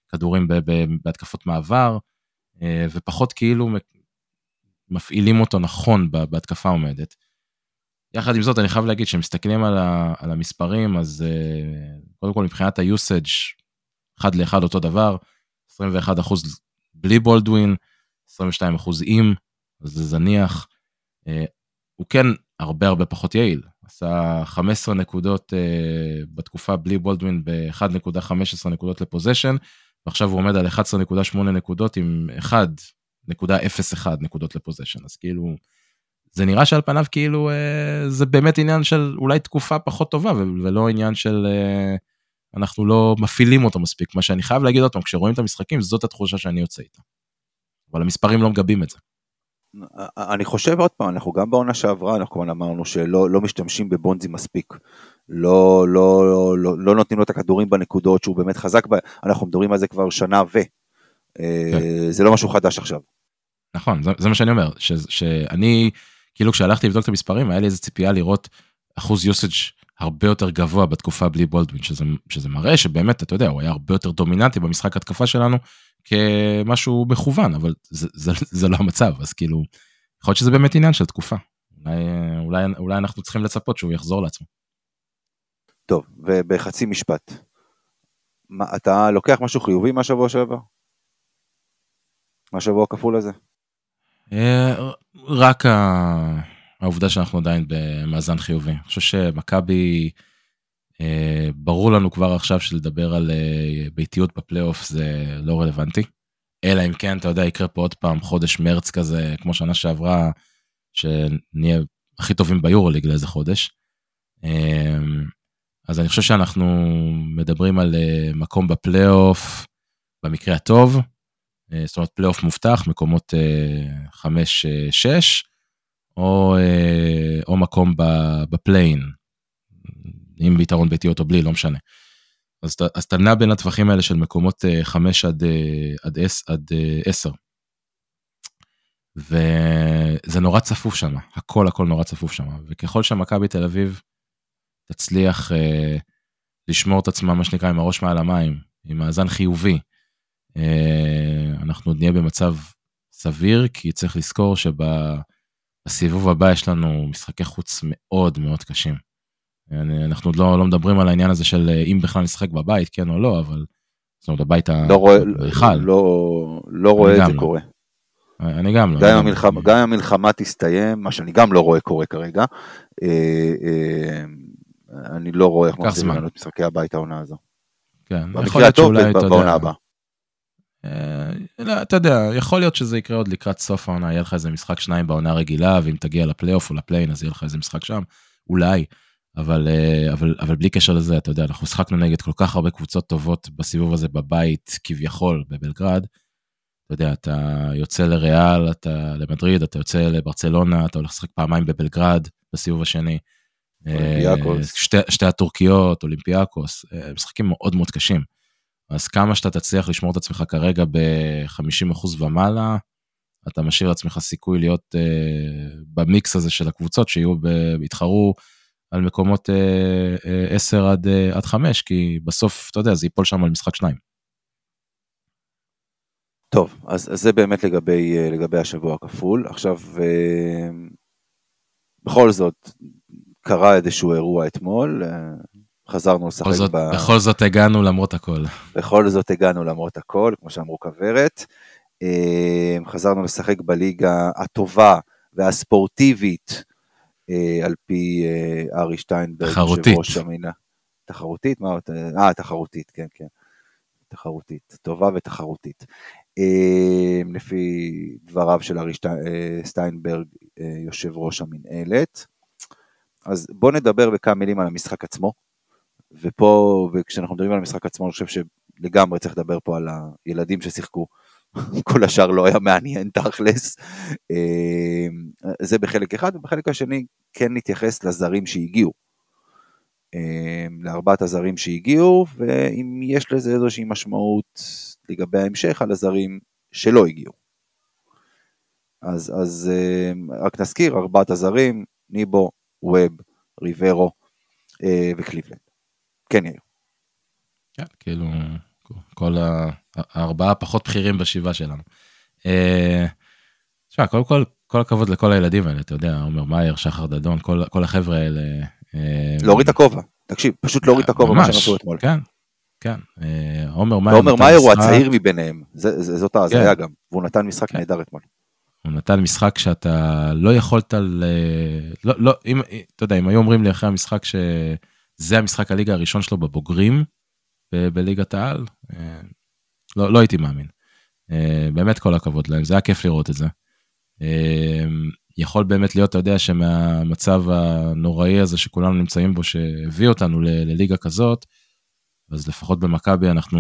כדורים בהתקפות מעבר, ופחות כאילו מפעילים אותו נכון בהתקפה עומדת. יחד עם זאת, אני חייב להגיד שמסתכלים על, על המספרים, אז uh, קודם כל מבחינת ה-usage, אחד לאחד אותו דבר, 21% בלי בולדווין, 22% עם, אז זה זניח. הוא כן הרבה הרבה פחות יעיל. עשה 15 נקודות בתקופה בלי בולדווין ב-1.15 נקודות לפוזיישן, ועכשיו הוא עומד על 11.8 נקודות עם 1.01 נקודות לפוזיישן, אז כאילו, זה נראה שעל פניו כאילו uh, זה באמת עניין של אולי תקופה פחות טובה ולא עניין של uh, אנחנו לא מפעילים אותו מספיק, מה שאני חייב להגיד עוד פעם, כשרואים את המשחקים זאת התחושה שאני יוצא איתה. אבל המספרים לא מגבים את זה. אני חושב עוד פעם, אנחנו גם בעונה שעברה, אנחנו כמובן אמרנו שלא לא משתמשים בבונזי מספיק. לא, לא, לא, לא, לא נותנים לו את הכדורים בנקודות שהוא באמת חזק בה, אנחנו מדברים על זה כבר שנה ו... אה, כן. זה לא משהו חדש עכשיו. נכון, זה, זה מה שאני אומר, ש, שאני, כאילו כשהלכתי לבדוק את המספרים, היה לי איזה ציפייה לראות אחוז יוסאג' הרבה יותר גבוה בתקופה בלי בולדווין, שזה, שזה מראה שבאמת, אתה יודע, הוא היה הרבה יותר דומיננטי במשחק התקפה שלנו, כמשהו מכוון, אבל זה, זה, זה לא המצב, אז כאילו, יכול להיות שזה באמת עניין של תקופה. אולי, אולי, אולי אנחנו צריכים לצפות שהוא יחזור לעצמו. טוב, ובחצי משפט, מה, אתה לוקח משהו חיובי מהשבוע שעבר? מהשבוע הכפול הזה? אה, רק העובדה שאנחנו עדיין במאזן חיובי. אני חושב שמכבי, אה, ברור לנו כבר עכשיו שלדבר על אה, ביתיות בפלייאוף זה לא רלוונטי. אלא אם כן, אתה יודע, יקרה פה עוד פעם חודש מרץ כזה, כמו שנה שעברה, שנהיה הכי טובים ביורוליג לאיזה חודש. אז אני חושב שאנחנו מדברים על אה, מקום בפלייאוף, במקרה הטוב, אה, זאת אומרת פלייאוף מובטח, מקומות 5-6, אה, או, או מקום בפליי-אין, עם ביתרון ביתי או בלי, לא משנה. אז, אז אתה נע בין הטווחים האלה של מקומות 5 עד, עד, 10, עד 10. וזה נורא צפוף שם, הכל הכל נורא צפוף שם, וככל שמכבי תל אביב תצליח אה, לשמור את עצמה, מה שנקרא, עם הראש מעל המים, עם מאזן חיובי, אה, אנחנו עוד נהיה במצב סביר, כי צריך לזכור שבסיבוב הבא יש לנו משחקי חוץ מאוד מאוד קשים. אנחנו עוד לא, לא מדברים על העניין הזה של אה, אם בכלל נשחק בבית, כן או לא, אבל זאת אומרת, הבית לא רואה, לא, לא רואה את זה לא. קורה. אני גם לא. גם אם המלחמה, גם המלחמה תסתיים, מה שאני גם לא רואה קורה כרגע, אה, אה, אני לא רואה איך מחזירים לנו את משחקי הבית העונה הזו. כן, יכול להיות שאולי, אתה יודע, אה, לא, אתה יודע, יכול להיות שזה יקרה עוד לקראת סוף העונה, יהיה לך איזה משחק שניים בעונה רגילה, ואם תגיע לפלייאוף או לפליין אז יהיה לך איזה משחק שם, אולי, אבל, אבל, אבל בלי קשר לזה, אתה יודע, אנחנו שחקנו נגד כל כך הרבה קבוצות טובות בסיבוב הזה בבית, כביכול, בבלגרד, אתה יודע, אתה יוצא לריאל, אתה למדריד, אתה יוצא לברצלונה, אתה הולך לשחק פעמיים בבלגרד בסיבוב השני. אולימפיאקוס. אה, שתי, שתי הטורקיות, אולימפיאקוס, אה, משחקים מאוד מאוד קשים. אז כמה שאתה תצליח לשמור את עצמך כרגע ב-50% ומעלה, אתה משאיר לעצמך סיכוי להיות uh, במיקס הזה של הקבוצות שיהיו, ב- יתחרו על מקומות uh, uh, 10 עד, uh, עד 5, כי בסוף, אתה יודע, זה ייפול שם על משחק שניים. טוב, אז, אז זה באמת לגבי, לגבי השבוע הכפול. עכשיו, אה, בכל זאת, קרה איזשהו אירוע אתמול, אה, חזרנו לשחק זאת, ב... בכל זאת הגענו למרות הכל. בכל זאת הגענו למרות הכל, כמו שאמרו כוורת. חזרנו לשחק בליגה הטובה והספורטיבית, על פי ארי שטיינברג, תחרותית. תחרותית? מה? אה, תחרותית, כן, כן. תחרותית, טובה ותחרותית. לפי דבריו של ארי אה, סטיינברג, אה, יושב ראש המנהלת. אז בואו נדבר בכמה מילים על המשחק עצמו. ופה, וכשאנחנו מדברים על המשחק עצמו, אני חושב שלגמרי צריך לדבר פה על הילדים ששיחקו. [laughs] כל השאר לא היה מעניין תכלס. אמ, זה בחלק אחד, ובחלק השני כן נתייחס לזרים שהגיעו. אמ, לארבעת הזרים שהגיעו, ואם יש לזה איזושהי משמעות לגבי ההמשך על הזרים שלא הגיעו. אז, אז אמ, רק נזכיר, ארבעת הזרים, ניבו, ווב, ריברו אה, וקליבלנד. כן יאיר. כן, כאילו, כל הארבעה הפחות בכירים בשבעה שלנו. אה, תשמע, קודם כל, כל הכבוד לכל הילדים האלה, אתה יודע, עומר מאייר, שחר דדון, כל, כל החבר'ה האלה. אה, להוריד את הכובע, תקשיב, פשוט להוריד את הכובע, מה שהם עשו אתמול. כן, כן, עומר מאייר. עומר מאייר הוא הצעיר מביניהם, זאת ההזיה כן. גם, והוא נתן משחק כן. נהדר אתמול. הוא נתן משחק שאתה לא יכולת ל... לא, לא, אם, אתה יודע, אם היו אומרים לי אחרי המשחק שזה המשחק הליגה הראשון שלו בבוגרים, בליגת העל, אה, לא, לא הייתי מאמין. אה, באמת כל הכבוד להם, זה היה כיף לראות את זה. יכול באמת להיות, אתה יודע, שמהמצב הנוראי הזה שכולנו נמצאים בו, שהביא אותנו לליגה כזאת, אז לפחות במכבי אנחנו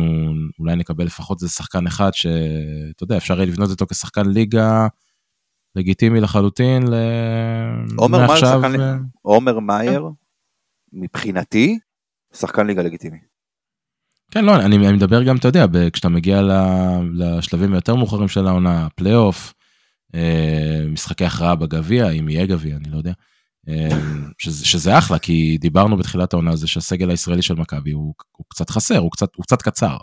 אולי נקבל לפחות איזה שחקן אחד שאתה יודע אפשר יהיה לבנות אותו כשחקן ליגה לגיטימי לחלוטין ל... עומר מאייר, ו... עומר מאייר מבחינתי שחקן ליגה לגיטימי. כן לא אני, אני מדבר גם אתה יודע כשאתה מגיע לשלבים היותר מאוחרים של העונה פלייאוף אה, משחקי הכרעה בגביע אם יהיה גביע אני לא יודע. אמ, שזה, שזה אחלה, כי דיברנו בתחילת העונה על זה שהסגל הישראלי של מכבי הוא, הוא קצת חסר, הוא קצת, הוא קצת קצר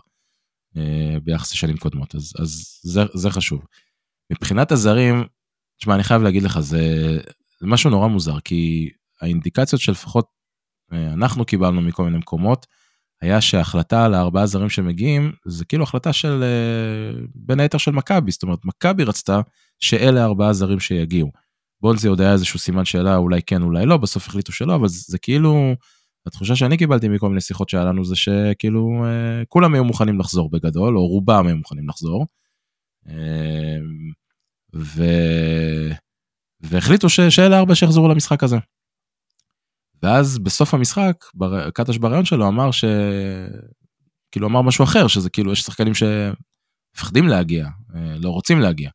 אה, ביחס לשנים קודמות, אז, אז זה, זה חשוב. מבחינת הזרים, תשמע, אני חייב להגיד לך, זה, זה משהו נורא מוזר, כי האינדיקציות שלפחות אה, אנחנו קיבלנו מכל מיני מקומות, היה שההחלטה על הארבעה זרים שמגיעים, זה כאילו החלטה של, אה, בין היתר של מכבי, זאת אומרת, מכבי רצתה שאלה הארבעה זרים שיגיעו. בונזי עוד היה איזשהו סימן שאלה, אולי כן, אולי לא, בסוף החליטו שלא, אבל זה כאילו, התחושה שאני קיבלתי מכל מיני שיחות שהיה לנו זה שכאילו אה, כולם היו מוכנים לחזור בגדול, או רובם היו מוכנים לחזור. ו... והחליטו ש... שאלה ארבע שיחזרו למשחק הזה. ואז בסוף המשחק, בר... קטש בריאיון שלו אמר ש... כאילו אמר משהו אחר, שזה כאילו יש שחקנים שמפחדים להגיע, לא רוצים להגיע.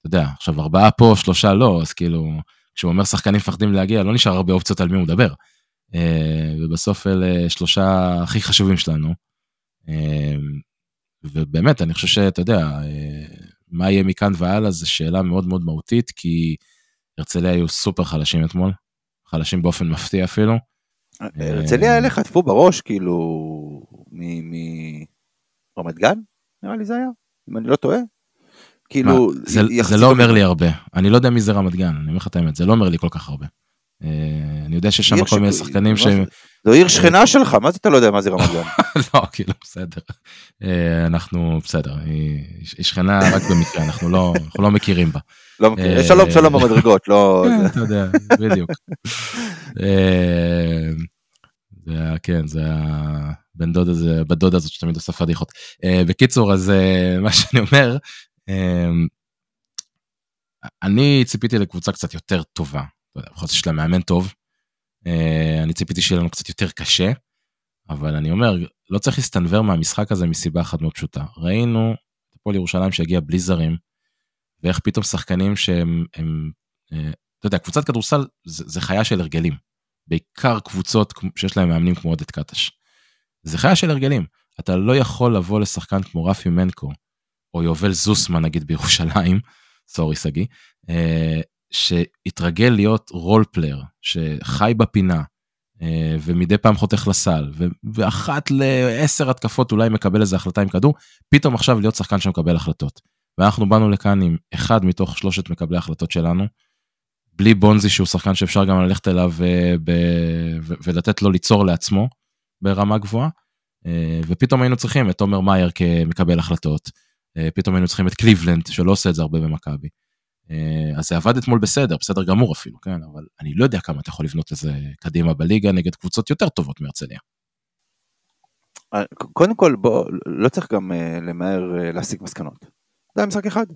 אתה יודע, עכשיו ארבעה פה, שלושה לא, אז כאילו, כשהוא אומר שחקנים מפחדים להגיע, לא נשאר הרבה אופציות על מי הוא מדבר. ובסוף אלה שלושה הכי חשובים שלנו. ובאמת, אני חושב שאתה יודע, מה יהיה מכאן והלאה זו שאלה מאוד מאוד מהותית, כי הרצליה היו סופר חלשים אתמול, חלשים באופן מפתיע אפילו. הרצליה האלה חטפו בראש, כאילו, מרמת גן, נראה לי זה היה, אם אני לא טועה. כאילו, זה, זה לא אומר לי הרבה, אני לא יודע מי זה רמת גן, אני אומר לך את האמת, זה לא אומר לי כל כך הרבה. אה, אני יודע שיש שם כל מיני שחקנים שהם... זו עיר שכנה שלך, מה זה אתה לא יודע מה זה רמת גן? [laughs] לא, כאילו, בסדר. אה, אנחנו, בסדר, היא שכנה רק במקרה, אנחנו לא, לא מכירים בה. לא מכיר, אה, שלום שלום במדרגות, לא... [laughs] אתה יודע, בדיוק. זה היה, כן, זה הבן דוד הזה, בת דודה הזאת שתמיד עושה פדיחות. בקיצור, אז [laughs] מה שאני אומר, אני ציפיתי לקבוצה קצת יותר טובה. בכל זאת יש לה מאמן טוב. אה, אני ציפיתי שיהיה לנו קצת יותר קשה, אבל אני אומר, לא צריך להסתנוור מהמשחק הזה מסיבה אחת מאוד פשוטה. ראינו את הפועל ירושלים שהגיע בלי זרים, ואיך פתאום שחקנים שהם, הם, אה, אתה יודע, קבוצת כדורסל זה, זה חיה של הרגלים. בעיקר קבוצות שיש להם מאמנים כמו עודד קטש. זה חיה של הרגלים. אתה לא יכול לבוא לשחקן כמו רפי מנקו, או יובל זוסמן נגיד בירושלים, [laughs] סורי שגיא, אה, שהתרגל להיות role player, שחי בפינה, אה, ומדי פעם חותך לסל, ואחת לעשר התקפות אולי מקבל איזה החלטה עם כדור, פתאום עכשיו להיות שחקן שמקבל החלטות. ואנחנו באנו לכאן עם אחד מתוך שלושת מקבלי ההחלטות שלנו, בלי בונזי שהוא שחקן שאפשר גם ללכת אליו אה, ב... ולתת לו ליצור לעצמו ברמה גבוהה, אה, ופתאום היינו צריכים את תומר מאייר כמקבל החלטות, פתאום היינו צריכים את קליבלנד שלא עושה את זה הרבה במכבי. אה, אז זה עבד אתמול בסדר, בסדר גמור אפילו, כן? אבל אני לא יודע כמה אתה יכול לבנות לזה קדימה בליגה נגד קבוצות יותר טובות מהרצליה. אה, קודם כל, בוא, לא צריך גם uh, למהר uh, להסיק מסקנות. זה היה משחק אחד.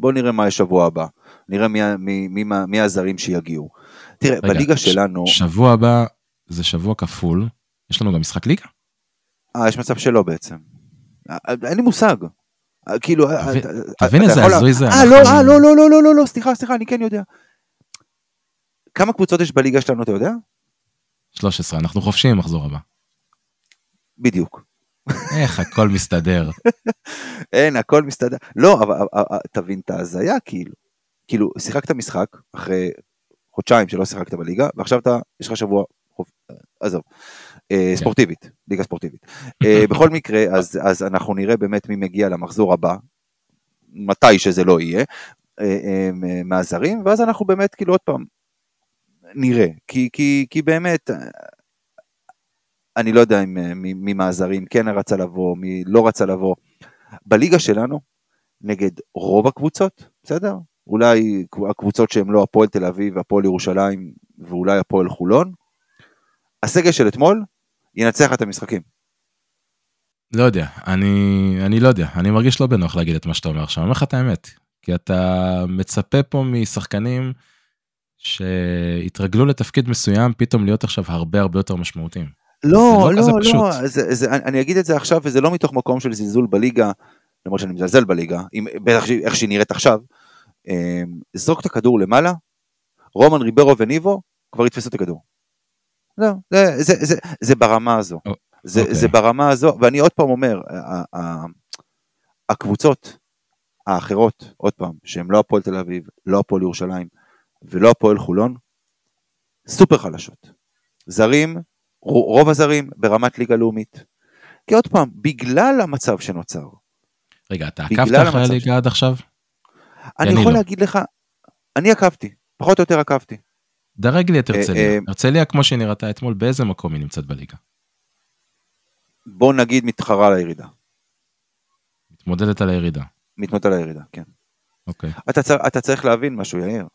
בוא נראה מה יש שבוע הבא. נראה מי, מי, מי, מי, מי הזרים שיגיעו. תראה, רגע, בליגה ש, שלנו... שבוע הבא זה שבוע כפול, יש לנו גם משחק ליגה? אה, יש מצב שלא בעצם. אין לי מושג. כאילו... הזוי זה. אה, לא, אה, לא, לא, לא, לא, לא, לא, סליחה, סליחה, אני כן יודע. כמה קבוצות יש בליגה שלנו, אתה יודע? 13, אנחנו חופשיים מחזור הבא. בדיוק. איך הכל מסתדר. [laughs] אין, הכל מסתדר. לא, אבל תבין את ההזיה, כאילו. כאילו, שיחקת משחק אחרי חודשיים שלא שיחקת בליגה, ועכשיו אתה, יש לך שבוע, עזוב. אה, כן. ספורטיבית, ליגה ספורטיבית. אה, [laughs] בכל מקרה, אז, אז אנחנו נראה באמת מי מגיע למחזור הבא, מתי שזה לא יהיה, אה, מהזרים, ואז אנחנו באמת כאילו עוד פעם נראה, כי, כי, כי באמת, אני לא יודע אם מי מהזרים כן רצה לבוא, מי לא רצה לבוא. בליגה שלנו, נגד רוב הקבוצות, בסדר? אולי הקבוצות שהן לא הפועל תל אביב, הפועל ירושלים ואולי הפועל חולון, הסגל של אתמול ינצח את המשחקים. לא יודע, אני, אני לא יודע, אני מרגיש לא בנוח להגיד את מה שאתה אומר עכשיו, אני אומר לך את האמת, כי אתה מצפה פה משחקנים שהתרגלו לתפקיד מסוים, פתאום להיות עכשיו הרבה הרבה יותר משמעותיים. לא, לא, לא, לא זה, זה, אני אגיד את זה עכשיו, וזה לא מתוך מקום של זלזול בליגה, למרות שאני מזלזל בליגה, עם, בטח איך שהיא נראית עכשיו, אמ, זרוק את הכדור למעלה, רומן ריברו וניבו כבר יתפסו את הכדור. לא, זה, זה, זה, זה ברמה הזו. Oh, זה, okay. אוקיי. זה ברמה הזו, ואני עוד פעם אומר, הקבוצות האחרות, עוד פעם, שהן לא הפועל תל אביב, לא הפועל ירושלים ולא הפועל חולון, סופר חלשות. זרים, רוב הזרים ברמת ליגה לאומית. כי עוד פעם, בגלל המצב שנוצר. רגע, אתה עקבת אחרי הליגה עד עכשיו? אני יכול לא. להגיד לך, אני עקבתי, פחות או יותר עקבתי. דרג לי את אה, הרצליה. אה, הרצליה כמו שהיא נראתה אתמול, באיזה מקום היא נמצאת בליגה? בוא נגיד מתחרה על הירידה. מתמודדת על הירידה. מתמודדת על הירידה, כן. אוקיי. אתה, צר, אתה צריך להבין משהו, יאיר.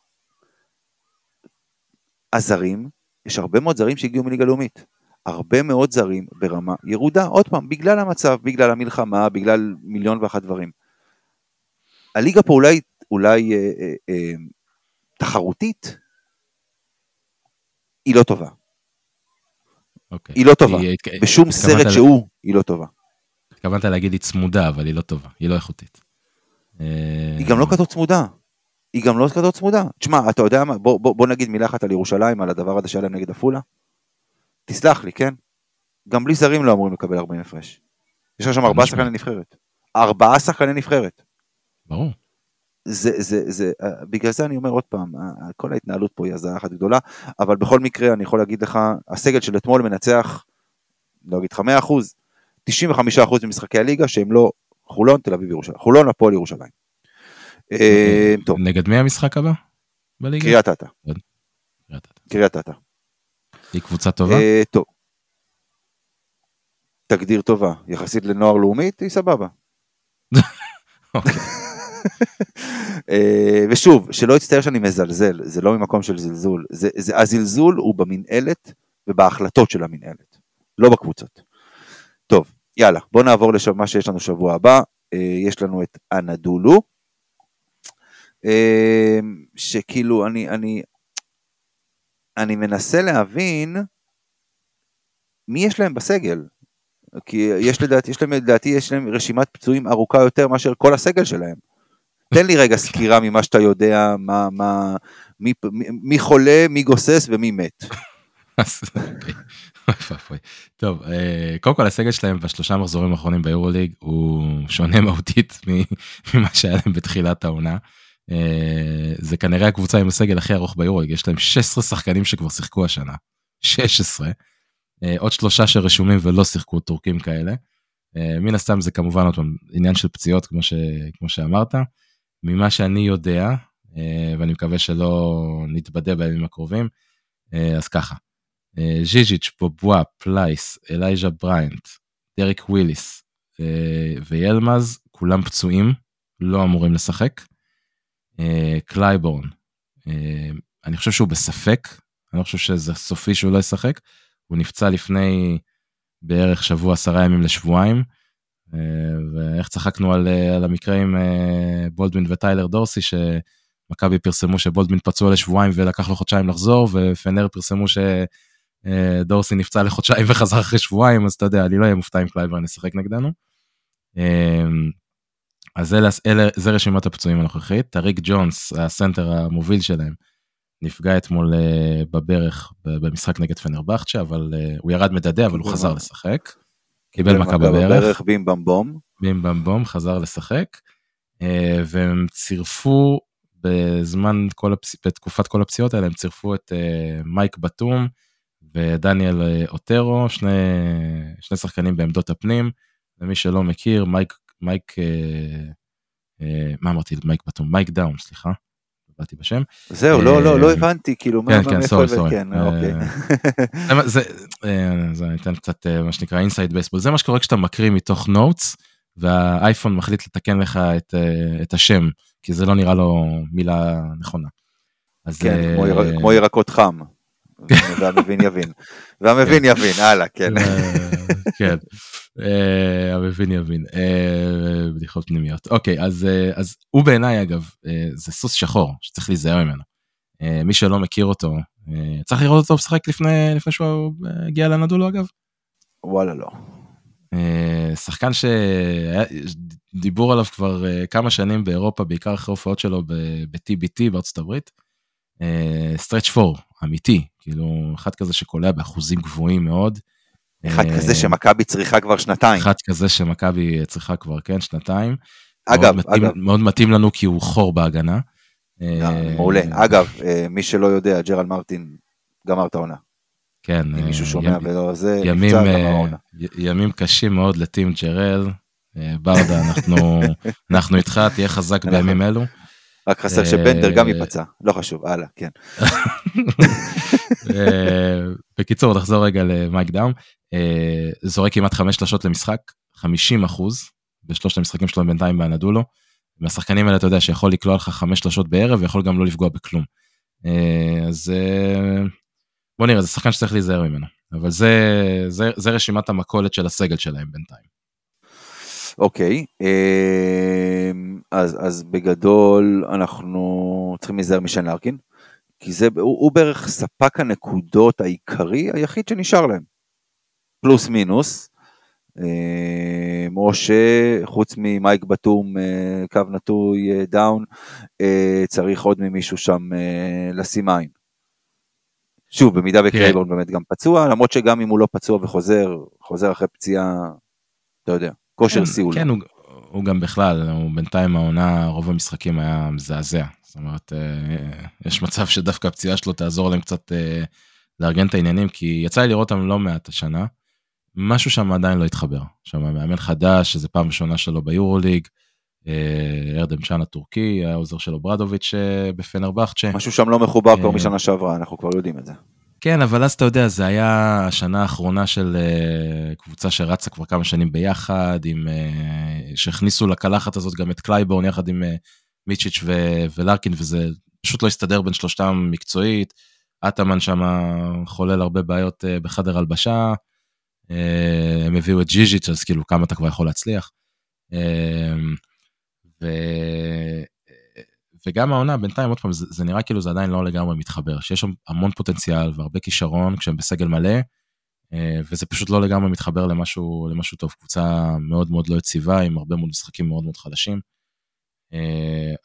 הזרים, יש הרבה מאוד זרים שהגיעו מליגה לאומית. הרבה מאוד זרים ברמה ירודה, עוד פעם, בגלל המצב, בגלל המלחמה, בגלל מיליון ואחת דברים. הליגה פה אולי, אולי אה, אה, אה, תחרותית, היא לא טובה. אוקיי. היא לא טובה. היא- בשום סרט ל- שהוא, היא לא טובה. התכוונת להגיד היא צמודה, אבל היא לא טובה, היא לא איכותית. היא גם לא כזאת צמודה. היא גם לא כזאת צמודה. תשמע, אתה יודע מה, בוא, בוא, בוא נגיד מילה אחת על ירושלים, על הדבר הזה שהיה להם נגד עפולה. תסלח לי, כן? גם בלי זרים לא אמורים לקבל 40 הפרש. יש לך שם ארבעה. שחקני נבחרת. ארבעה שחקני נבחרת. ברור. זה, זה, זה, אה, בגלל זה אני אומר עוד פעם, אה, אה, כל ההתנהלות פה היא הזיה אחת גדולה, אבל בכל מקרה אני יכול להגיד לך, הסגל של אתמול מנצח, לא אגיד לך 100%, 95% ממשחקי הליגה שהם לא חולון, תל אביב, ירושלים. חולון, הפועל ירושלים. טוב, נגד מי המשחק הבא? בליגה? קריית אתא, קריית אתא. קריית אתא. היא קבוצה טובה? טוב. תגדיר טובה, יחסית לנוער לאומית, היא סבבה. [laughs] אה, ושוב, שלא יצטער שאני מזלזל, זה לא ממקום של זלזול, זה, זה, הזלזול הוא במנהלת ובהחלטות של המנהלת, לא בקבוצות. טוב, יאללה, בוא נעבור למה שיש לנו שבוע הבא, אה, יש לנו את אנדולו, אה, שכאילו אני, אני, אני מנסה להבין מי יש להם בסגל, כי יש לדעתי, יש להם, לדעתי יש להם רשימת פצועים ארוכה יותר מאשר כל הסגל שלהם. תן לי רגע סקירה ממה שאתה יודע, מה, מה, מי, מי, מי חולה, מי גוסס ומי מת. טוב, אה, קודם כל הסגל שלהם בשלושה מחזורים האחרונים ביורוליג הוא שונה מהותית ממה שהיה להם בתחילת העונה. אה, זה כנראה הקבוצה עם הסגל הכי ארוך ביורוליג, יש להם 16 שחקנים שכבר שיחקו השנה. 16. אה, עוד שלושה שרשומים ולא שיחקו טורקים כאלה. מן הסתם זה כמובן עוד פעם עניין של פציעות כמו, ש, כמו שאמרת. ממה שאני יודע, אה, ואני מקווה שלא נתבדה בימים הקרובים, אה, אז ככה. אה, ז'יז'יץ', בובואה, פלייס, אלייז'ה בריינט, דריק וויליס וילמז, כולם פצועים, לא אמורים לשחק. קלייבורן, אני חושב שהוא בספק, אני לא חושב שזה סופי שהוא לא ישחק. הוא נפצע לפני בערך שבוע, עשרה ימים לשבועיים. אה, ואיך צחקנו על, אה, על המקרה עם אה, בולדווין וטיילר דורסי, שמכבי פרסמו שבולדווין פצוע לשבועיים ולקח לו חודשיים לחזור, ופנר פרסמו שדורסי נפצע לחודשיים [laughs] וחזר אחרי שבועיים, אז אתה יודע, אני לא אהיה מופתע אם קלייבורן ישחק נגדנו. אז אלה, אלה, זה רשימת הפצועים הנוכחית. טאריק ג'ונס, הסנטר המוביל שלהם, נפגע אתמול בברך במשחק נגד פנרבכצ'ה, אבל הוא ירד מדדה, אבל הוא חזר לשחק. קיבל מכה בברך. בים במבום. בים במבום, חזר לשחק. Uh, והם צירפו בזמן כל הפס... בתקופת כל הפציעות האלה, הם צירפו את uh, מייק בתום ודניאל אוטרו, שני, שני שחקנים בעמדות הפנים. למי שלא מכיר, מייק, מייק, מה אמרתי? מייק בתום, מייק דאון, סליחה. באתי בשם. זהו, לא, לא, לא הבנתי, כאילו, כן, כן, sorry, sorry. כן, אוקיי. זה, זה אני אתן קצת מה שנקרא inside baseball, זה מה שקורה כשאתה מקריא מתוך notes, והאייפון מחליט לתקן לך את, את השם, כי זה לא נראה לו מילה נכונה. אז, כן, כמו ירקות חם. והמבין יבין. והמבין יבין, הלאה, כן. כן, המבין יבין. בדיחות פנימיות. אוקיי, אז, אז הוא בעיניי, אגב, זה סוס שחור שצריך להיזהר ממנו. מי שלא מכיר אותו, צריך לראות אותו משחק לפני, לפני שהוא הגיע לנדולו, אגב? וואלה, לא. שחקן שדיבור עליו כבר כמה שנים באירופה, בעיקר אחרי הופעות שלו ב-TBT בארצות הברית. סטרץ' פור, אמיתי, כאילו אחד כזה שקולע באחוזים גבוהים מאוד. אחד כזה שמכבי צריכה כבר שנתיים. אחד כזה שמכבי צריכה כבר, כן, שנתיים. אגב, מאוד מתאים, אגב. מאוד מתאים לנו כי הוא חור בהגנה. מעולה. אגב, מי שלא יודע, ג'רל מרטין גמר את העונה. כן. אם מישהו שומע ולא זה, ימים, ימים קשים מאוד לטים ג'רל. ברדה, אנחנו, [laughs] אנחנו איתך, תהיה חזק בימים אלו. רק חסר שבנדר גם ייפצע, לא חשוב, הלאה, כן. בקיצור, נחזור רגע למייק דאום. זורק כמעט חמש שלשות למשחק, 50 אחוז בשלושת המשחקים שלו בינתיים באנדולו. מהשחקנים האלה אתה יודע שיכול לקלוע לך חמש שלשות בערב ויכול גם לא לפגוע בכלום. אז בוא נראה, זה שחקן שצריך להיזהר ממנו. אבל זה, זה, זה רשימת המכולת של הסגל שלהם בינתיים. אוקיי, אמ, אז, אז בגדול אנחנו צריכים להיזהר משן לארקין, כי זה, הוא, הוא בערך ספק הנקודות העיקרי היחיד שנשאר להם. פלוס מינוס, אמ, או שחוץ ממייק דאום, אה, קו נטוי אה, דאון, אה, צריך עוד ממישהו שם לשים עין. שוב, במידה כן. וקלייבורן באמת גם פצוע, למרות שגם אם הוא לא פצוע וחוזר, חוזר אחרי פציעה, אתה יודע, כושר סיול. כן, הוא, הוא גם בכלל, הוא בינתיים העונה, רוב המשחקים היה מזעזע. זאת אומרת, יש מצב שדווקא הפציעה שלו תעזור להם קצת לארגן את העניינים, כי יצא לי לראות אותם לא מעט השנה. משהו שם עדיין לא התחבר. שם מאמן חדש, שזו פעם ראשונה שלו ביורוליג, אה, ארדם צ'אן הטורקי, העוזר של אוברדוביץ' אה, בפנרבכצ'ה. משהו שם לא מחובר כבר אה, משנה שעברה, אנחנו כבר יודעים את זה. כן, אבל אז אתה יודע, זה היה השנה האחרונה של קבוצה שרצה כבר כמה שנים ביחד, עם, שהכניסו לקלחת הזאת גם את קלייבורן יחד עם מיצ'יץ' ו- ולרקין, וזה פשוט לא הסתדר בין שלושתם מקצועית. אטאמן שם חולל הרבה בעיות בחדר הלבשה. אה, הם הביאו את ג'יז'יץ', אז כאילו כמה אתה כבר יכול להצליח. אה, ו... וגם העונה בינתיים עוד פעם זה, זה נראה כאילו זה עדיין לא לגמרי מתחבר שיש שם המון פוטנציאל והרבה כישרון כשהם בסגל מלא אה, וזה פשוט לא לגמרי מתחבר למשהו למשהו טוב קבוצה מאוד מאוד לא יציבה עם הרבה מאוד משחקים מאוד מאוד חדשים.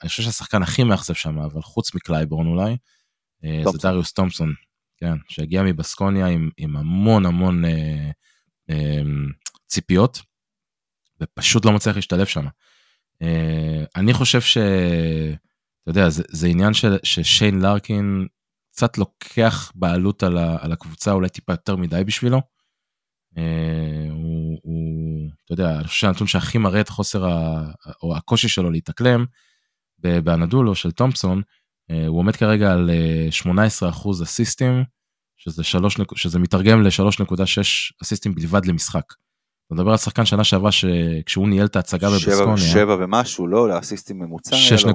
אני חושב שהשחקן הכי מאכזב שם אבל חוץ מקלייבורן אולי זה דריוס תומפסון כן שהגיע מבסקוניה עם, עם המון המון אמ, ציפיות, ופשוט לא מצליח להשתלב שם. אה, אני חושב ש... אתה יודע, זה, זה עניין של, ששיין לארקין קצת לוקח בעלות על, ה, על הקבוצה, אולי טיפה יותר מדי בשבילו. אה, הוא, הוא, אתה יודע, אני חושב שהנתון שהכי מראה את חוסר, ה, או הקושי שלו להתאקלם, באנדולו של תומפסון, אה, הוא עומד כרגע על 18% אסיסטים, שזה, 3, שזה מתרגם ל-3.6 אסיסטים בלבד למשחק. אתה מדבר על שחקן שנה שעברה שכשהוא ניהל את ההצגה בבסקוניה. 7 ומשהו, לא? לאסיסטים ממוצע? 6.7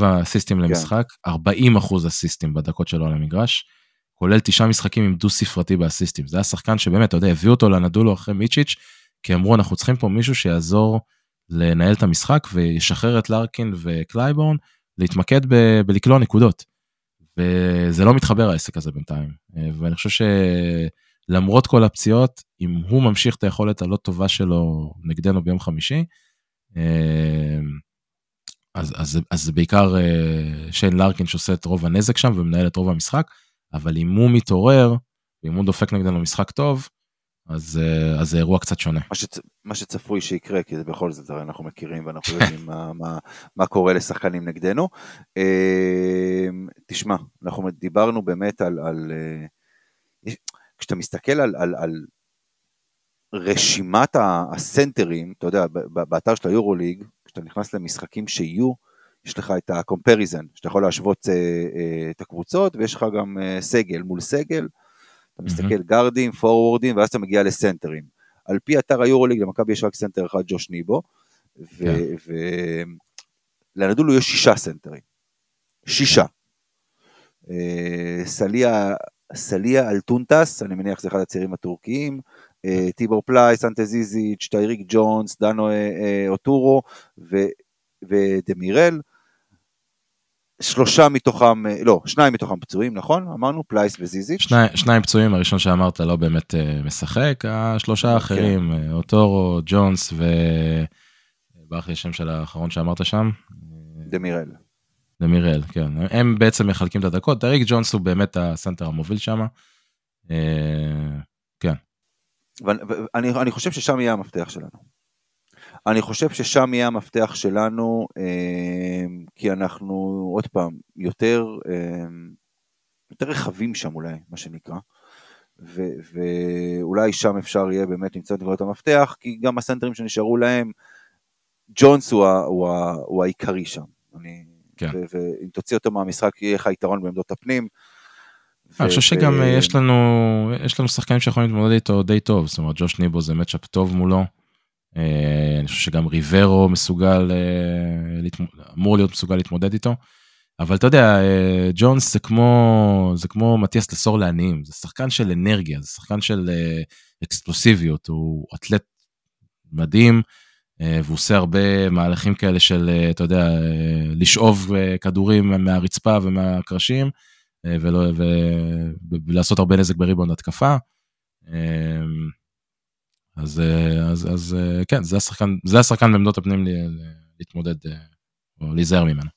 לא. אסיסטים כן. למשחק, 40 אחוז אסיסטים בדקות שלו על המגרש, כולל תשעה משחקים עם דו ספרתי באסיסטים. זה היה שחקן שבאמת, אתה יודע, הביאו אותו לנדולו אחרי מיצ'יץ', כי אמרו, אנחנו צריכים פה מישהו שיעזור לנהל את המשחק וישחרר את לארקין וקלייבורן להתמקד ב- בלקלוע נקודות. וזה לא מתחבר העסק הזה בינתיים. אה, ואני חושב שלמרות כל הפציעות, אם הוא ממשיך את היכולת הלא טובה שלו נגדנו ביום חמישי, אה, אז, אז, אז זה בעיקר אה, שיין לארקין שעושה את רוב הנזק שם ומנהל את רוב המשחק, אבל אם הוא מתעורר, ואם הוא דופק נגדנו משחק טוב, אז, אה, אז זה אירוע קצת שונה. מה, שצ... מה שצפוי שיקרה, כי זה בכל זאת, הרי אנחנו מכירים ואנחנו יודעים מה, מה, מה קורה לשחקנים נגדנו. תשמע, אנחנו דיברנו באמת על... על כשאתה מסתכל על, על, על רשימת הסנטרים, אתה יודע, באתר של היורוליג, כשאתה נכנס למשחקים שיהיו, יש לך את ה-comparison, שאתה יכול להשוות את הקבוצות, ויש לך גם סגל מול סגל. אתה מסתכל גארדים, פורוורדים, ואז אתה מגיע לסנטרים. על פי אתר היורוליג, למכבי יש רק סנטר אחד, ג'וש ניבו, ולאנדולו כן. יש שישה סנטרים. שישה. אה, סליה, סליה אלטונטס, אני מניח שזה אחד הצעירים הטורקיים, אה, טיבור פלייס, אנטה ז'יז'יץ', טייריק ג'ונס, דנו אה, אוטורו ודמירל. שלושה מתוכם, אה, לא, שניים מתוכם פצועים, נכון? אמרנו, פלייס וז'יז'יץ'. שני, שניים פצועים, הראשון שאמרת לא באמת משחק, השלושה האחרים, כן. אוטורו, ג'ונס ו... ברח לי השם של האחרון שאמרת שם. דמירל. דמירל, כן. הם בעצם מחלקים את הדקות, טייריק ג'ונס הוא באמת הסנטר המוביל שם. אה, כן. ואני, ואני חושב ששם יהיה המפתח שלנו. אני חושב ששם יהיה המפתח שלנו, אמ, כי אנחנו, עוד פעם, יותר, אמ, יותר רחבים שם אולי, מה שנקרא, ו, ואולי שם אפשר יהיה באמת למצוא את נקודות המפתח, כי גם הסנטרים שנשארו להם, ג'ונס הוא, הוא, הוא העיקרי שם. אני, כן. ואם תוציא אותו מהמשחק, יהיה לך יתרון בעמדות הפנים. אני חושב שגם אה, יש לנו, יש לנו שחקנים שיכולים להתמודד איתו די טוב, זאת אומרת ג'וש ניבו זה מצ'אפ טוב מולו. אה, אני חושב שגם ריברו מסוגל, אה, אמור להיות מסוגל להתמודד איתו. אבל אתה יודע, אה, ג'ונס זה כמו, זה כמו מטיאס לסור לעניים, זה שחקן של אנרגיה, זה שחקן של אקספלוסיביות, הוא אתלט מדהים, והוא עושה הרבה מהלכים כאלה של, אתה יודע, לשאוב כדורים מהרצפה ומהקרשים, ולא, ו, ולעשות הרבה נזק בריבון התקפה. אז, אז, אז כן, זה השחקן, זה השחקן בעמדות הפנים להתמודד או להיזהר ממנו.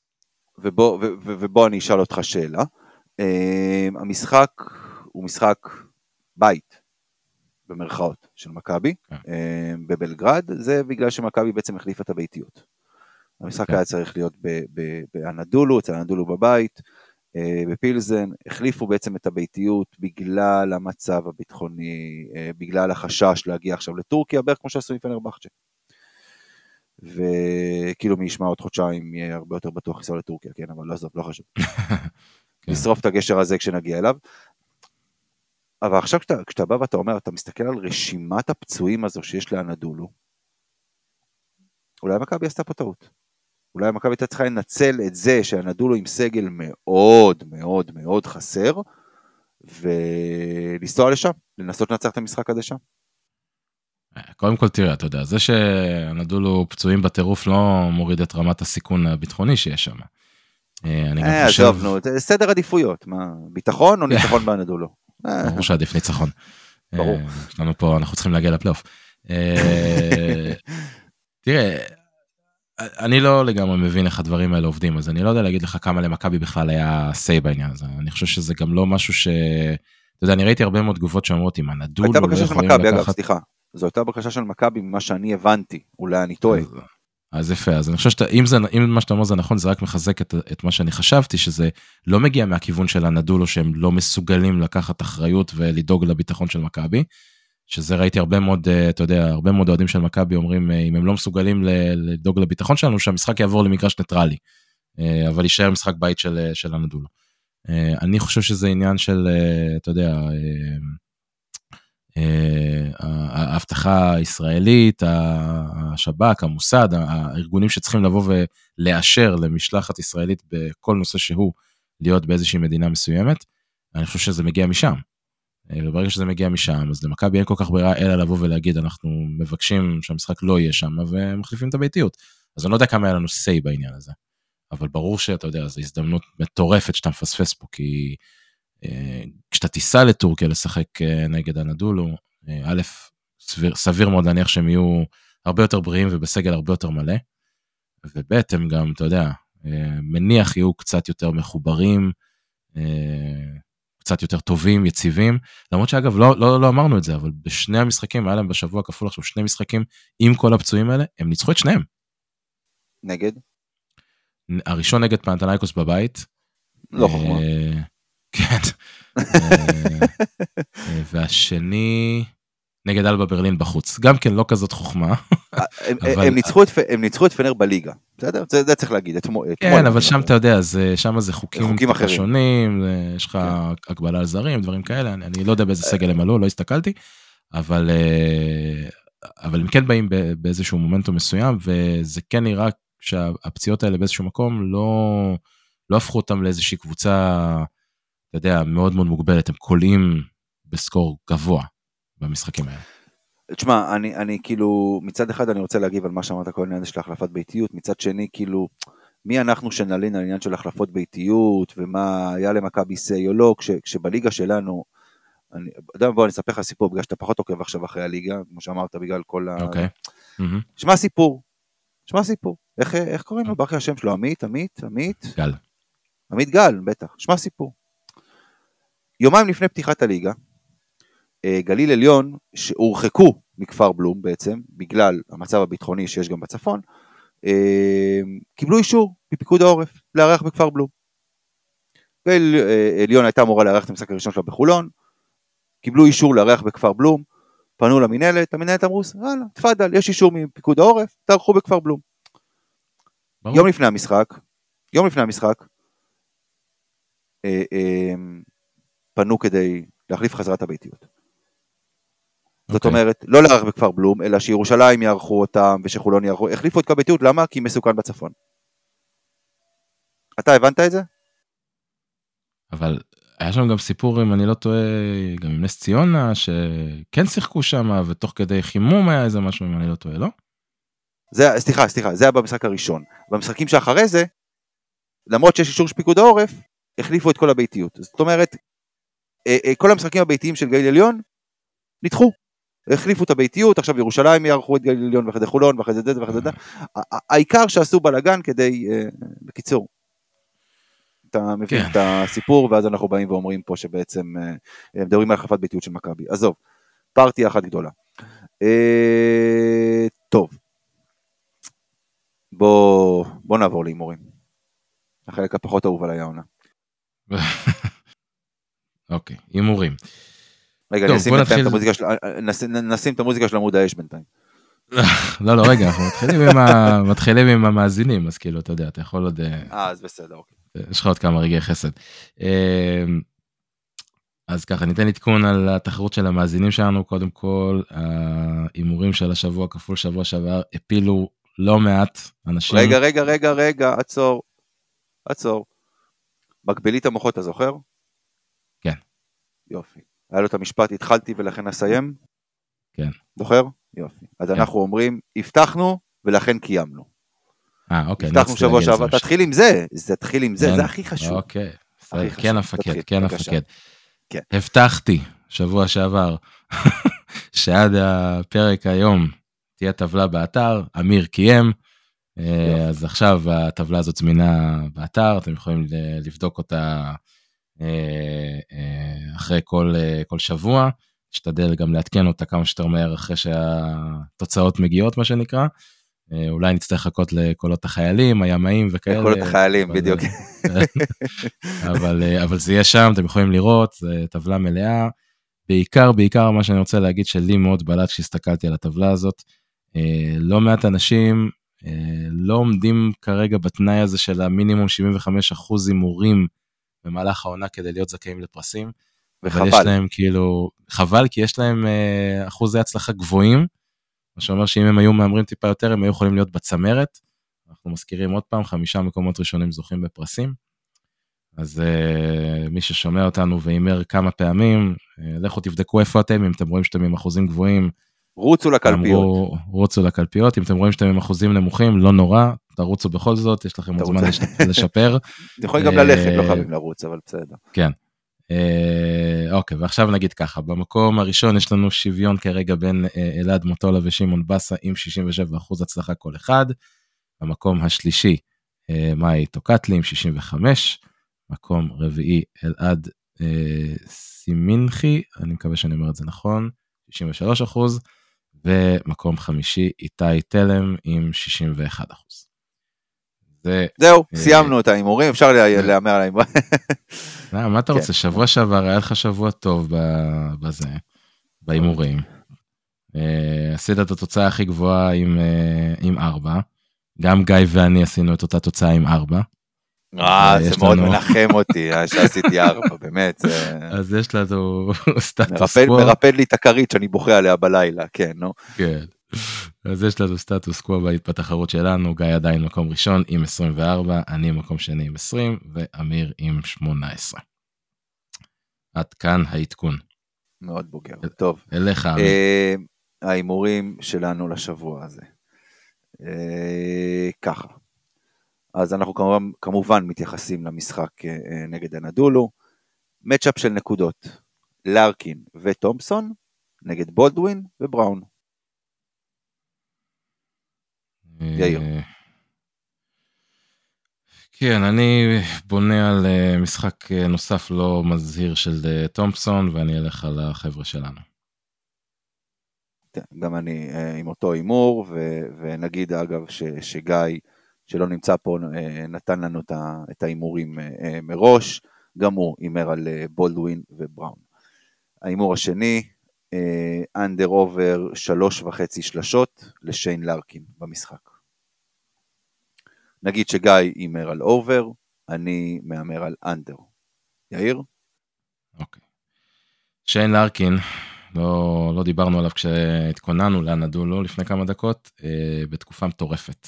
ובוא, ו, ו, ובוא אני אשאל אותך שאלה. המשחק הוא משחק בית, במרכאות, של מכבי, כן. בבלגרד, זה בגלל שמכבי בעצם החליפה את הביתיות. המשחק כן. היה צריך להיות באנדולו, אצל אנדולו בבית, אה, בפילזן, החליפו בעצם את הביתיות בגלל המצב הביטחוני, אה, בגלל החשש להגיע עכשיו לטורקיה, בערך כמו שעשו עם פנרבכצ'ה. וכאילו מי ישמע עוד חודשיים יהיה הרבה יותר בטוח לנסוע לטורקיה, כן, אבל לא עזוב, לא חשוב. [laughs] כן. נשרוף את הגשר הזה כשנגיע אליו. אבל עכשיו כשאתה, כשאתה בא ואתה אומר, אתה מסתכל על רשימת הפצועים הזו שיש לאנדולו, אולי מכבי עשתה פה טעות. אולי מכבי הייתה צריכה לנצל את זה שהנדולו עם סגל מאוד מאוד מאוד חסר, ולנסוע לשם, לנסות לנצח את המשחק הזה שם. קודם כל תראה, אתה יודע, זה שהנדולו פצועים בטירוף לא מוריד את רמת הסיכון הביטחוני שיש שם. אה, אני גם אה, חושב... עזוב, נו, סדר עדיפויות, מה, ביטחון או ניצחון [laughs] באנדולו? ברור שעדיף ניצחון. ברור. אה, יש לנו פה, אנחנו צריכים להגיע לפלייאוף. תראה, אני לא לגמרי מבין איך הדברים האלה עובדים, אז אני לא יודע להגיד לך כמה למכבי בכלל היה say בעניין הזה. אני חושב שזה גם לא משהו ש... אתה יודע, אני ראיתי הרבה מאוד תגובות שאומרות אם הנדול... הייתה בקשה של מכבי, אגב, סליחה. זו הייתה בקשה של מכבי ממה שאני הבנתי, אולי אני טועה. אז יפה, אז אני חושב שאם זה, אם מה שאתה אומר זה נכון, זה רק מחזק את, את מה שאני חשבתי, שזה לא מגיע מהכיוון של הנדולו שהם לא מסוגלים לקחת אחריות ולדאוג לביטחון של מכבי, שזה ראיתי הרבה מאוד, אה, אתה יודע, הרבה מאוד אוהדים של מכבי אומרים, אה, אם הם לא מסוגלים לדאוג לביטחון שלנו, שהמשחק יעבור למגרש ניטרלי, אה, אבל יישאר משחק בית של, של הנדולו. אני חושב שזה עניין של, אתה יודע, ההבטחה הישראלית, השב"כ, המוסד, הארגונים שצריכים לבוא ולאשר למשלחת ישראלית בכל נושא שהוא להיות באיזושהי מדינה מסוימת, אני חושב שזה מגיע משם. אה, וברגע שזה מגיע משם, אז למכבי אין כל כך ברירה אלא לבוא ולהגיד, אנחנו מבקשים שהמשחק לא יהיה שם, ומחליפים את הביתיות. אז אני לא יודע כמה היה לנו say בעניין הזה. אבל ברור שאתה יודע, זו הזדמנות מטורפת שאתה מפספס פה, כי אה, כשאתה תיסע לטורקיה לשחק אה, נגד הנדולו, אה, א', סביר, סביר מאוד להניח שהם יהיו הרבה יותר בריאים ובסגל הרבה יותר מלא, וב', הם גם, אתה יודע, אה, מניח יהיו קצת יותר מחוברים, אה, קצת יותר טובים, יציבים, למרות שאגב, לא, לא, לא אמרנו את זה, אבל בשני המשחקים, היה להם בשבוע כפול עכשיו שני משחקים עם כל הפצועים האלה, הם ניצחו את שניהם. נגד? הראשון נגד פנתנייקוס בבית. לא אה, חוכמה. כן. אה, והשני... נגד אלבה ברלין בחוץ. גם כן לא כזאת חוכמה. אה, הם, ניצחו את, פנר בליגה, בסדר? זה, צריך להגיד, אתמול. כן, אבל שם אתה יודע, שם זה חוקים. שונים, יש לך כן. הגבלה על זרים, דברים כאלה, אני, לא יודע באיזה סגל הם עלו, לא הסתכלתי, אבל, אה, אבל הם כן באים באיזשהו מומנטום מסוים, וזה כן נראה שהפציעות האלה באיזשהו מקום לא, לא הפכו אותם לאיזושהי קבוצה, אתה יודע, מאוד מאוד מוגבלת, הם קולעים בסקור גבוה. במשחקים האלה. תשמע, אני, אני כאילו, מצד אחד אני רוצה להגיב על מה שאמרת קודם, העניין של החלפת ביתיות, מצד שני, כאילו, מי אנחנו שנלין על העניין של החלפות ביתיות, ומה היה למכבי סיי או לא, כש, כשבליגה שלנו, אני, יודע, בוא אני אספר לך סיפור, בגלל שאתה פחות עוקב עכשיו אחרי הליגה, כמו שאמרת, בגלל כל ה... אוקיי. שמע סיפור, שמע סיפור. איך, איך קוראים לו? באחי השם שלו, עמית, עמית, עמית? גל. עמית גל, בטח. שמע סיפור. יומיים לפני פתיחת הליגה, אה, גליל עליון, שהורחקו מכפר בלום בעצם, בגלל המצב הביטחוני שיש גם בצפון, אה, קיבלו אישור מפיקוד העורף לארח בכפר בלום. ועליון הייתה אמורה לארח את המשחק הראשון שלה בחולון, קיבלו אישור לארח בכפר בלום, פנו למינהלת, המינהלת אמרו, יאללה, תפאדל, יש אישור מפיקוד העורף, תערכו בכפר בלום. ברור. יום לפני המשחק, יום לפני המשחק, אה, אה, פנו כדי להחליף חזרת הביתיות. זאת okay. אוקיי. אומרת, לא לארח בכפר בלום, אלא שירושלים יערכו אותם ושחולון יערכו, החליפו את קו ביתיות, למה? כי מסוכן בצפון. אתה הבנת את זה? אבל היה שם גם סיפור, אם אני לא טועה, גם עם נס ציונה, שכן שיחקו שם, ותוך כדי חימום היה איזה משהו, אם אני לא טועה, לא? זה, סליחה, סליחה, זה היה במשחק הראשון. במשחקים שאחרי זה, למרות שיש אישור של פיקוד העורף, החליפו את כל הביתיות. זאת אומרת, כל המשחקים הביתיים של גליל עליון נדחו. החליפו את הביתיות, עכשיו ירושלים יערכו את גליל עליון ואחרי זה חולון ואחרי זה זה ואחרי זה זה. העיקר שעשו בלאגן כדי, אה, בקיצור, אתה מבין כן. את הסיפור, ואז אנחנו באים ואומרים פה שבעצם מדברים על החלפת ביתיות של מכבי. עזוב, פארטי אחת גדולה. טוב, בוא, בוא נעבור להימורים. החלק הפחות אהוב עליי העונה. [laughs] אוקיי, הימורים. רגע, טוב, נשים, נתחיל... את המוזיקה של... נשים, נשים את המוזיקה של עמוד האש בינתיים. [laughs] לא, לא, רגע, אנחנו מתחילים עם, ה... מתחילים עם המאזינים, אז כאילו, אתה יודע, אתה יכול עוד... אה, אה, אז בסדר, אוקיי. יש לך עוד כמה רגעי חסד. אמ, אז ככה, ניתן עדכון על התחרות של המאזינים שלנו. קודם כל, ההימורים של השבוע כפול שבוע שעבר הפילו לא מעט אנשים. רגע, רגע, רגע, רגע, עצור. עצור. מקבילית המוחות, אתה זוכר? יופי. היה לו את המשפט, התחלתי ולכן אסיים? כן. זוכר? יופי. אז כן. אנחנו אומרים, הבטחנו ולכן קיימנו. אה, אוקיי. הבטחנו שבוע שעבר, תתחיל עם זה, זה תתחיל עם זה, כן. זה הכי חשוב. אוקיי. כן המפקד, כן המפקד. כן. הבטחתי שבוע שעבר [laughs] שעד הפרק היום תהיה טבלה באתר, אמיר קיים. אה, אז עכשיו הטבלה הזאת זמינה באתר, אתם יכולים לבדוק אותה אה, אה, אחרי כל, כל שבוע. נשתדל גם לעדכן אותה כמה שיותר מהר אחרי שהתוצאות מגיעות, מה שנקרא. אולי נצטרך לחכות לקולות החיילים, הימאים וכאלה. לקולות החיילים, אבל, בדיוק. [laughs] אבל, אבל זה יהיה שם, אתם יכולים לראות, זו טבלה מלאה. בעיקר, בעיקר מה שאני רוצה להגיד שלי מאוד בלט כשהסתכלתי על הטבלה הזאת, לא מעט אנשים אה, לא עומדים כרגע בתנאי הזה של המינימום 75 אחוז הימורים במהלך העונה כדי להיות זכאים לפרסים. וחבל. יש להם כאילו, חבל כי יש להם אה, אחוזי הצלחה גבוהים, מה שאומר שאם הם היו מהמרים טיפה יותר הם היו יכולים להיות בצמרת. אנחנו מזכירים עוד פעם, חמישה מקומות ראשונים זוכים בפרסים. אז uh, מי ששומע אותנו והימר כמה פעמים, uh, לכו תבדקו איפה אתם, אם אתם רואים שאתם עם אחוזים גבוהים, רוצו לקלפיות. אמרו, רוצו לקלפיות, אם אתם רואים שאתם עם אחוזים נמוכים, לא נורא, תרוצו בכל זאת, יש לכם עוד זמן לשפר. [laughs] אתם יכולים גם ללכת, לא אה, חייבים לרוץ, אבל בסדר. כן. אה, אוקיי, ועכשיו נגיד ככה, במקום הראשון יש לנו שוויון כרגע בין אה, אלעד מוטולה ושמעון באסה עם 67 אחוז הצלחה כל אחד. במקום השלישי, מאי טוקטלי עם 65. מקום רביעי, אלעד סימנחי, אני מקווה שאני אומר את זה נכון, 63 אחוז. ומקום חמישי איתי תלם עם 61 אחוז. זה, זהו, אה, סיימנו את ההימורים, אפשר כן. להמר על ההימורים. [laughs] אה, מה אתה רוצה, כן. שבוע שעבר היה לך שבוע טוב בזה, בהימורים. אה, עשית את התוצאה הכי גבוהה עם 4, גם גיא ואני עשינו את אותה תוצאה עם 4. אה, זה מאוד מנחם אותי, אה, שעשיתי ארבע, באמת. אז יש לנו [laughs] סטטוס קוו. מרפד לי את הכרית שאני בוכה עליה בלילה, כן, נו. כן. אז יש לנו סטטוס קוו בתחרות שלנו, גיא עדיין מקום ראשון עם 24, אני מקום שני עם 20, ואמיר עם 18. עד כאן העדכון. מאוד בוגר, טוב. אליך, אמיר. אה, ההימורים שלנו לשבוע הזה. ככה. אז אנחנו כמובן, כמובן מתייחסים למשחק אה, אה, נגד הנדולו. מצ'אפ של נקודות, לארקין ותומפסון נגד בולדווין ובראון. יאיר. אה, כן, אני בונה על משחק נוסף לא מזהיר של תומפסון, ואני אלך על החבר'ה שלנו. כן, גם אני עם אותו הימור, ונגיד אגב ש, שגיא שלא נמצא פה, אה, נתן לנו את ההימורים אה, אה, מראש, גם הוא הימר על בולדווין ובראון. ההימור השני, under over שלוש וחצי שלשות לשיין לארקין במשחק. נגיד שגיא הימר על over, אני מהמר על under. יאיר? אוקיי. שיין לארקין, לא, לא דיברנו עליו כשהתכוננו לאנדולו לפני כמה דקות, בתקופה מטורפת.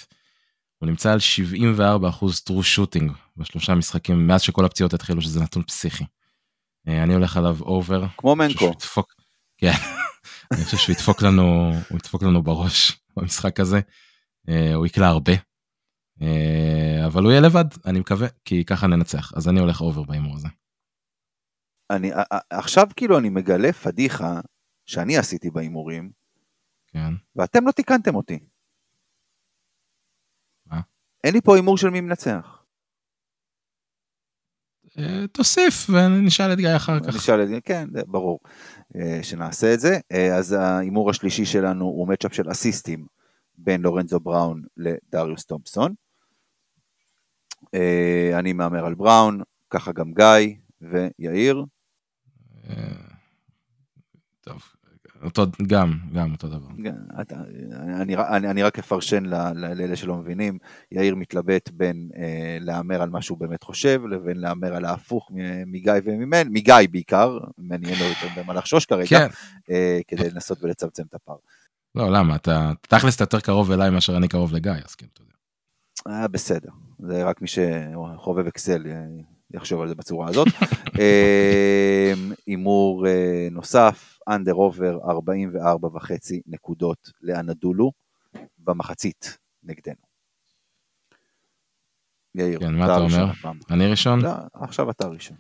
הוא נמצא על 74 אחוז true shooting בשלושה משחקים מאז שכל הפציעות התחילו שזה נתון פסיכי. אה, אני הולך עליו over. כמו מנקו. כן, [laughs] אני חושב שהוא ידפוק לנו, הוא ידפוק לנו בראש [laughs] במשחק הזה. הוא יקלע הרבה. אבל הוא יהיה לבד, אני מקווה, כי ככה ננצח. אז אני הולך over בהימור הזה. אני, עכשיו כאילו אני מגלה פדיחה שאני עשיתי בהימורים, כן. ואתם לא תיקנתם אותי. אין לי פה הימור של מי מנצח. אה, תוסיף ונשאל את גיא אחר כך. נשאל את גיא, כן, ברור אה, שנעשה את זה. אה, אז ההימור השלישי שלנו הוא מצ'אפ של אסיסטים בין לורנזו בראון לדריוס תומפסון. אני מהמר על בראון, ככה גם גיא ויאיר. טוב, אותו, גם, גם אותו דבר. אתה, אני, אני, אני רק אפרשן לאלה שלא מבינים, יאיר מתלבט בין אה, להמר על מה שהוא באמת חושב, לבין להמר על ההפוך מגיא וממני, מגיא בעיקר, ממני אין לו יותר במה לחשוש כרגע, כן. אה, כדי לנסות ולצמצם את הפער. לא, למה? אתה, תכלס אתה יותר קרוב אליי מאשר אני קרוב לגיא, אז כן, אתה יודע. אה, בסדר, זה רק מי שחובב אקסל אה, יחשוב על זה בצורה הזאת. [laughs] אה, הימור אה, נוסף, אנדר עובר 44 וחצי נקודות לאנדולו במחצית נגדנו. יאיר, כן, מה אתה אומר? אני ראשון? לא, עכשיו אתה ראשון.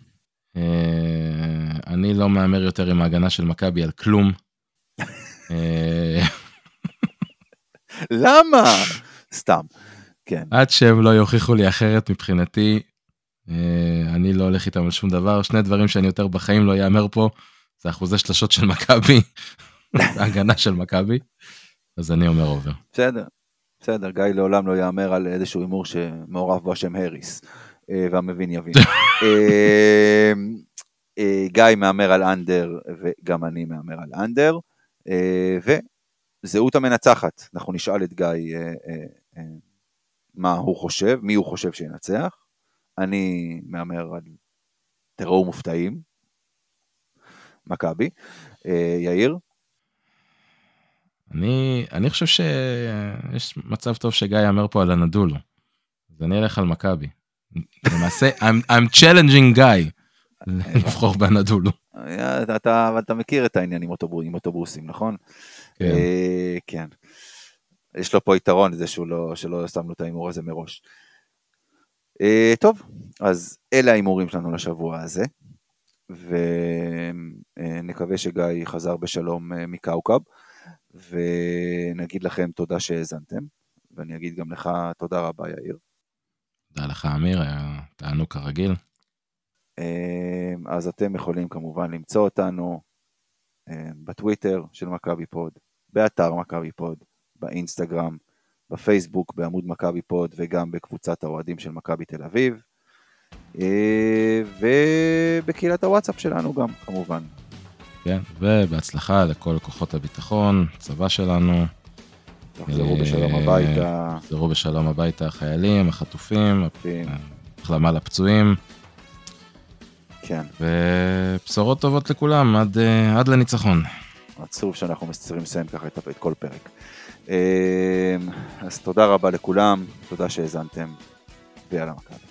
אה, אני לא מהמר יותר עם ההגנה של מכבי על כלום. למה? סתם, כן. עד שהם לא יוכיחו לי אחרת מבחינתי, אני לא הולך איתם על שום דבר. שני דברים שאני יותר בחיים לא יאמר פה, זה אחוזי שלשות של מכבי, [laughs] ההגנה של מכבי, אז אני אומר עובר. בסדר, בסדר, גיא לעולם לא יאמר על איזשהו הימור שמעורב בו השם האריס, אה, והמבין יבין. [laughs] אה, אה, גיא מהמר על אנדר, וגם אני מהמר על אנדר, וזהות המנצחת, אנחנו נשאל את גיא מה הוא חושב, מי הוא חושב שינצח. אני מהמר על תראו מופתעים, מכבי. אה, יאיר? אני, אני חושב שיש מצב טוב שגיא יאמר פה על הנדולו. אז אני אלך על מכבי. למעשה, I'm, I'm challenging guy [laughs] לבחור בנדולו. אתה, אתה, אתה מכיר את העניין עם, אוטובוס, עם אוטובוסים, נכון? כן. אה, כן. יש לו פה יתרון, זה שהוא לא, שלא שמנו את ההימור הזה מראש. אה, טוב, אז אלה ההימורים שלנו לשבוע הזה. ונקווה שגיא חזר בשלום אה, מקאוקב, ונגיד לכם תודה שהאזנתם, ואני אגיד גם לך תודה רבה יאיר. תודה לך אמיר, היה תענוג כרגיל. אה, אז אתם יכולים כמובן למצוא אותנו בטוויטר של מכבי פוד, באתר מכבי פוד, באינסטגרם, בפייסבוק, בעמוד מכבי פוד וגם בקבוצת האוהדים של מכבי תל אביב. אה, ובקהילת הוואטסאפ שלנו גם, כמובן. כן, ובהצלחה לכל כוחות הביטחון, צבא שלנו. תחזרו בשלום הביתה. תחזרו בשלום הביתה, החיילים, החטופים, החלמה לפצועים. כן. ובשורות טובות לכולם עד, אה, עד לניצחון. עצוב שאנחנו לסיים ככה את כל פרק. אה, אז תודה רבה לכולם, תודה שהאזנתם, ויאללה מכבי.